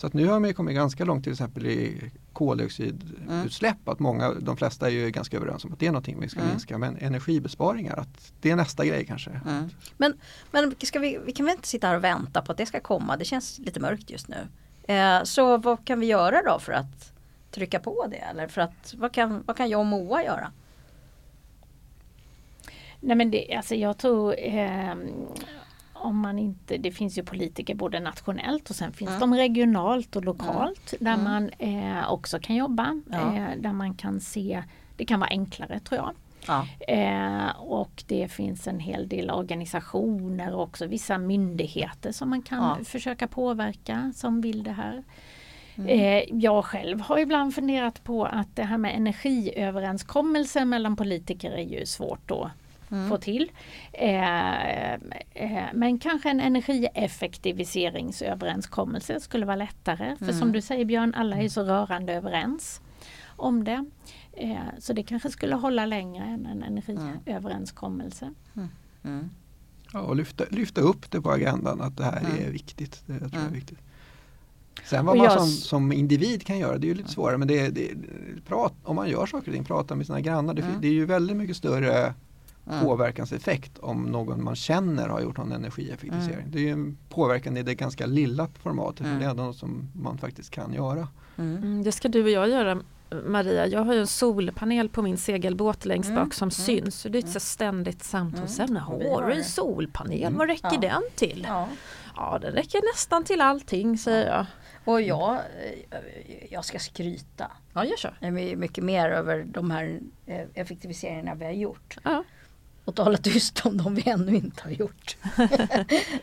Så att nu har man ju kommit ganska långt till exempel i koldioxidutsläpp. Att många, de flesta är ju ganska överens om att det är någonting vi ska Mm. minska. Men energibesparingar, att det är nästa grej kanske. Mm. Men, men ska vi, vi kan väl inte sitta här och vänta på att det ska komma? Det känns lite mörkt just nu. Eh, så vad kan vi göra då för att trycka på det? Eller för att, vad, kan, vad kan jag och Moa göra? Nej men det, alltså jag tror ehm, om man inte, det finns ju politiker både nationellt och sen finns Mm. de regionalt och lokalt där Mm. man eh, också kan jobba. Ja. Eh, där man kan se, det kan vara enklare tror jag. Ja. Eh, och det finns en hel del organisationer och också vissa myndigheter som man kan Ja. försöka påverka som vill det här. Mm. Eh, jag själv har ibland funderat på att det här med energiöverenskommelser mellan politiker är ju svårt att Mm. få till. Eh, eh, men kanske en energieffektiviseringsöverenskommelse skulle vara lättare. För Mm. som du säger Björn, alla är så rörande överens om det. Eh, så det kanske skulle hålla längre än en energiöverenskommelse. Mm. Ja, och lyfta, lyfta upp det på agendan att det här Mm. är viktigt. Det tror jag Mm. är viktigt. Sen vad man jag som, som individ kan göra, det är ju lite svårare. Men det, det, prat, om man gör saker och ting, prata med sina grannar. Det, Mm. det är ju väldigt mycket större Mm. påverkanseffekt om någon man känner har gjort någon energieffektivisering. Mm. Det är ju en påverkan i det ganska lilla formatet. Mm. Men det är ändå något som man faktiskt kan göra. Mm. Mm, det ska du och jag göra Maria. Jag har ju en solpanel på min segelbåt längst Mm, bak som mm, syns. Så det är ett mm. så ständigt samtalsämne. Mm, vi Har har du en solpanel? Mm. Vad räcker Ja. den till? Ja. Ja, den räcker nästan till allting säger jag. Och jag, eh, jag ska skryta Ja, gör så. Mycket mer över de här eh, effektiviseringarna vi har gjort. Ja. Och tala tyst om dem vi ännu inte har gjort.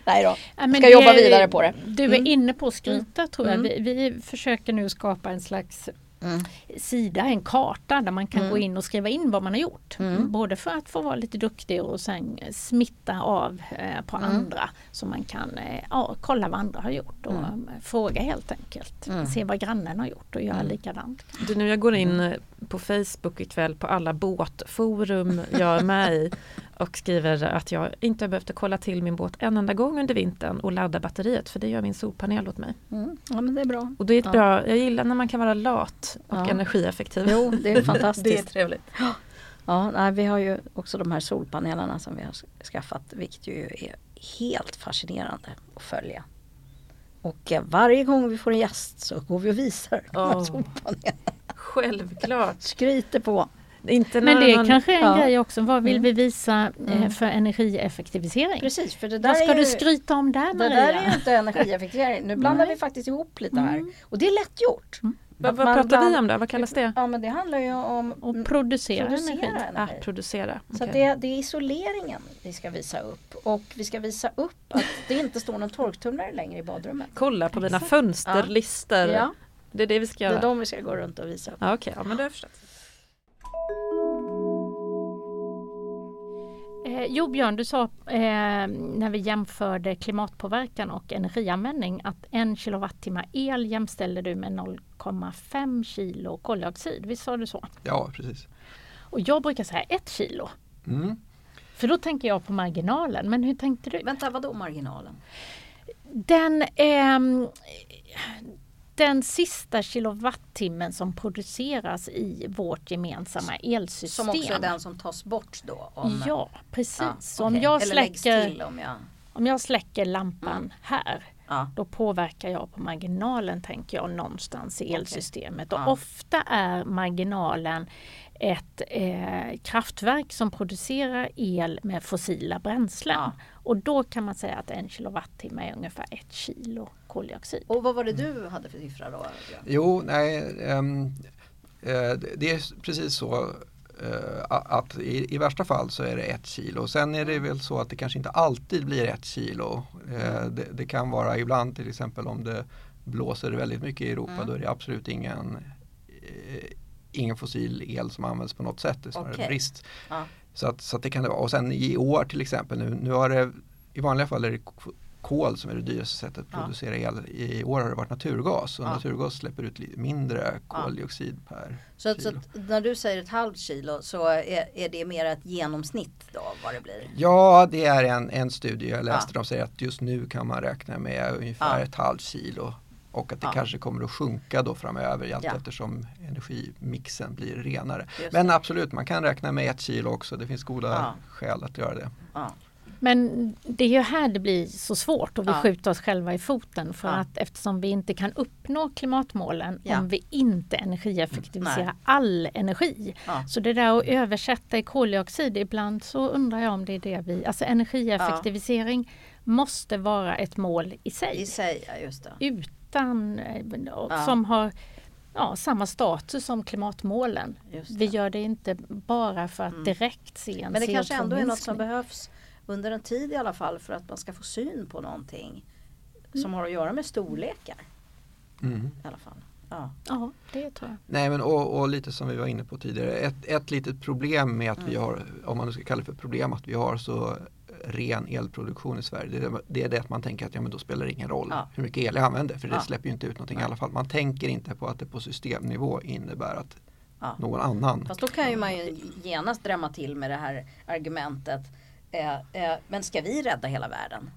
Nej då, Ja, ska jobba är- vidare på det. Du är Mm. inne på att skryta tror jag. Mm. Vi, vi försöker nu skapa en slags Mm. sida, en karta där man kan Mm. gå in och skriva in vad man har gjort. Mm. Både för att få vara lite duktig och sen smitta av eh, på Mm. andra. Så man kan eh, ja, kolla vad andra har gjort och Mm. fråga helt enkelt. Mm. Se vad grannen har gjort och göra Mm. likadant. Du, nu jag går in eh, på Facebook ikväll på alla båtforum jag är med i och skriver att jag inte har behövt kolla till min båt en enda gång under vintern och ladda batteriet för det gör min solpanel åt mig. Mm. Ja men det är bra. Och det är ett Ja. bra, jag gillar när man kan vara lat och Ja. energieffektiv. Jo, det är fantastiskt. det är trevligt. Ja, nej, vi har ju också de här solpanelerna som vi har skaffat vilket ju är helt fascinerande att följa. Och eh, varje gång vi får en gäst så går vi och visar de här solpanelerna. Självklart. Skryter på. Inte Men det man, kanske är en Ja. grej också. Vad vill Mm. vi visa eh, Mm. för energieffektivisering? Precis, för det där Vad ska är du ju, skryta om där det Maria? där är ju inte energieffektivering. Nu blandar Nej. vi faktiskt ihop lite här. Mm. Och det är lätt gjort. vad, Att vad man pratar vi om då? Vad kallas det? Ja men det handlar ju om mm, producera, producera energi. Ah, energi. producera. Så att Okej. det, det är isoleringen vi ska visa upp. Och vi ska visa upp att det inte står någon torktumlare längre i badrummet. Kolla på mina Exakt. fönsterlister. Ja, Det är det vi ska det är göra. de vi ska gå runt och visa. Ja, Okej, ja, men det har jag förstått. Eh, jo Björn, du sa eh, när vi jämförde klimatpåverkan och energianvändning att en kilowattimme el jämställde du med 0,5 kilo koldioxid. Visst sa du så? Ja, precis. Och jag brukar säga ett kilo. Mm. För då tänker jag på marginalen. Men hur tänkte du? Vänta, vadå marginalen? Den, ehm, den sista kilowattimmen som produceras i vårt gemensamma elsystem. Som också är den som tas bort då? Om, Ja, precis. Ja, Så om, jag släcker, om jag... om jag släcker lampan Mm. här Ja. då påverkar jag på marginalen tänker jag någonstans i elsystemet. Och Ja. ofta är marginalen ett eh, kraftverk som producerar el med fossila bränslen. Och då kan man säga att en kilowattimme är ungefär ett kilo koldioxid. Och vad var det du hade för siffra då? Jo, nej, eh, det- är precis så eh, att i, i värsta fall så är det ett kilo. Sen är det väl så att det kanske inte alltid blir ett kilo. Eh, det, det kan vara ibland till exempel om det blåser väldigt mycket i Europa Mm. då är det absolut ingen, ingen fossil el som används på något sätt. Det är snarare Okej. brist. Ja. Så, att, så att det kan det vara. Och sen i år till exempel nu, nu har det i vanliga fall är det kol som är det dyraste sättet att Ja. producera el. I år har det varit naturgas och Ja. naturgas släpper ut lite mindre Ja. koldioxid per Så, att, så kilo. att när du säger ett halvt kilo så är, är det mer ett genomsnitt då vad det blir? Ja, det är en, en studie jag läste. Ja. De säger att just nu kan man räkna med ungefär Ja. ett halvt kilo. Och att det Ja. kanske kommer att sjunka då framöver allt Ja. eftersom energimixen blir renare. Men absolut, man kan räkna med ett kilo också. Det finns goda Ja. skäl att göra det. Ja. Men det är ju här det blir så svårt och vi Ja. skjuter oss själva i foten för Ja. att eftersom vi inte kan uppnå klimatmålen Ja. om vi inte energieffektiviserar Nej. all energi. Så det där att översätta i koldioxid, ibland så undrar jag om det är det vi... Alltså energieffektivisering måste vara ett mål i sig. I sig. Utan, eh, som har ja, samma status som klimatmålen. Vi gör det inte bara för att Mm. direkt se en Men det kanske ändå är något som CO2-minskning. behövs under en tid i alla fall för att man ska få syn på någonting Mm. som har att göra med storlekar Mm. i alla fall. Ja. Ja, det tror jag. Nej men och, och lite som vi var inne på tidigare, ett, ett litet problem med att vi Mm. har, om man nu ska kalla det för problem, att vi har så ren elproduktion i Sverige. Det är det, är det att man tänker att ja, men då spelar det ingen roll Ja. hur mycket el jag använder för det Ja. släpper ju inte ut någonting i alla fall. Man tänker inte på att det på systemnivå innebär att Ja. någon annan Fast då kan ju man ju genast drämma till med det här argumentet. Eh, eh, men ska vi rädda hela världen?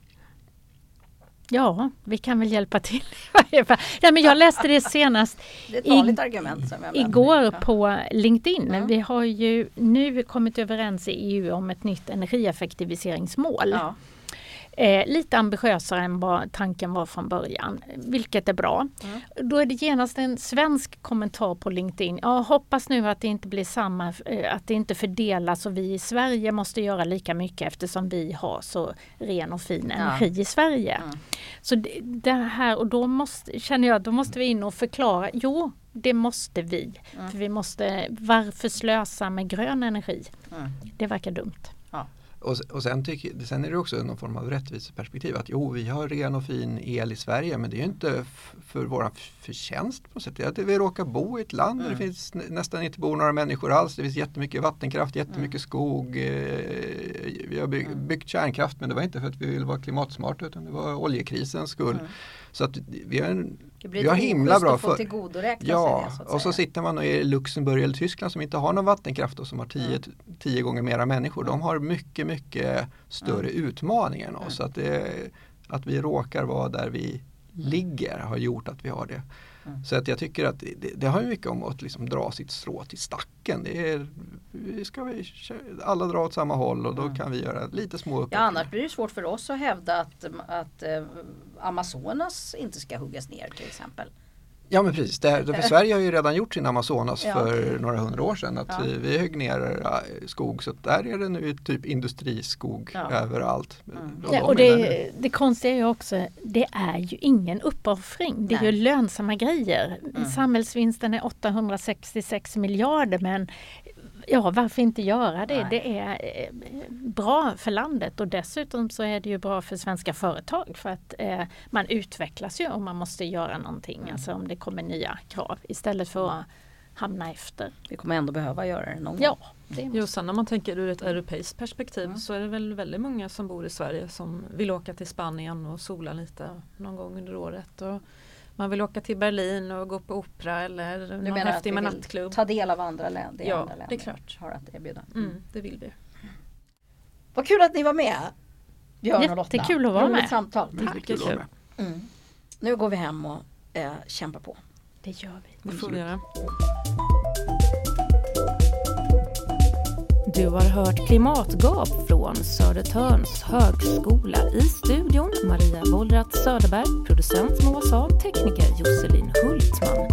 Ja, vi kan väl hjälpa till i. Nej, men jag läste det senast Det är ett I- igår Ja. på LinkedIn. Mm. Vi har ju nu kommit överens i EU om ett nytt energieffektiviseringsmål. Ja. Eh, lite ambitiösare än vad tanken var från början, vilket är bra. Mm. Då är det genast en svensk kommentar på LinkedIn. Ja, hoppas nu att det inte blir samma, eh, att det inte fördelas och vi i Sverige måste göra lika mycket eftersom vi har så ren och fin Ja. energi i Sverige. Mm. Så det, det här och då måste, känner jag, då måste vi in och förklara. Jo, det måste vi. Mm. För vi måste, varför slösa med grön energi? Mm. Det verkar dumt. Och, och sen, tycker, sen är det också någon form av rättviseperspektiv att jo vi har ren och fin el i Sverige men det är inte för vår förtjänst på sätt. Det är att vi råkar bo i ett land mm. där det mm. finns nästan inte bor några människor alls. Det finns jättemycket vattenkraft, jättemycket mm. skog. Eh, vi har byggt, mm. byggt kärnkraft men det var inte för att vi ville vara klimatsmarta utan det var oljekrisens skull. Mm. Så att vi har en det blir vi har himla bra för... Ja, det, och så sitter man i Luxemburg eller Tyskland som inte har någon vattenkraft och som har tio, mm. tio gånger mera människor. De har mycket, mycket större mm. utmaningar än oss. Så att, det, att vi råkar vara där vi ligger har gjort att vi har det. Mm. Så att jag tycker att det, det har mycket om att liksom dra sitt strå till stacken. Det är, vi ska vi, alla dra åt samma håll och då mm. kan vi göra lite små uppgifter. Ja annars blir det svårt för oss att hävda att, att eh, Amazonas inte ska huggas ner till exempel. Ja men precis, det, för Sverige har ju redan gjort sin Amazonas ja. för några hundra år sedan. Att ja. vi, vi högg ner skog så där är det nu typ industriskog ja. överallt. Mm. Och, ja, och det, det konstiga är ju också, det är ju ingen uppoffring. Det är Nej. ju lönsamma grejer. Mm. Samhällsvinsten är 866 miljarder men Ja, varför inte göra det? Nej. Det är eh, bra för landet och dessutom så är det ju bra för svenska företag för att eh, man utvecklas ju om man måste göra någonting, mm. alltså om det kommer nya krav istället för att hamna efter. Vi kommer ändå behöva göra det någon gång. Ja, det jo, sen om man tänker ur ett europeiskt perspektiv mm. så är det väl väldigt många som bor i Sverige som vill åka till Spanien och sola lite någon gång under året. Och man vill åka till Berlin och gå på opera eller du någon häftig med nattklubb. Ta del av andra länder. Ja, andra länder det är klart. Har att erbjuda. Mm. Mm, det vill vi. Vad kul att ni var med. Björn och Lotta. Jättekul att vara med. samtal. Tack. Kul. Mm. Nu går vi hem och eh, kämpar på. Det gör vi. Det får vi göra. Du har hört Klimatgap från Södertörns högskola. I studion Maria Wollratz Söderberg, producent Moa Saab, tekniker Josselin Hultman.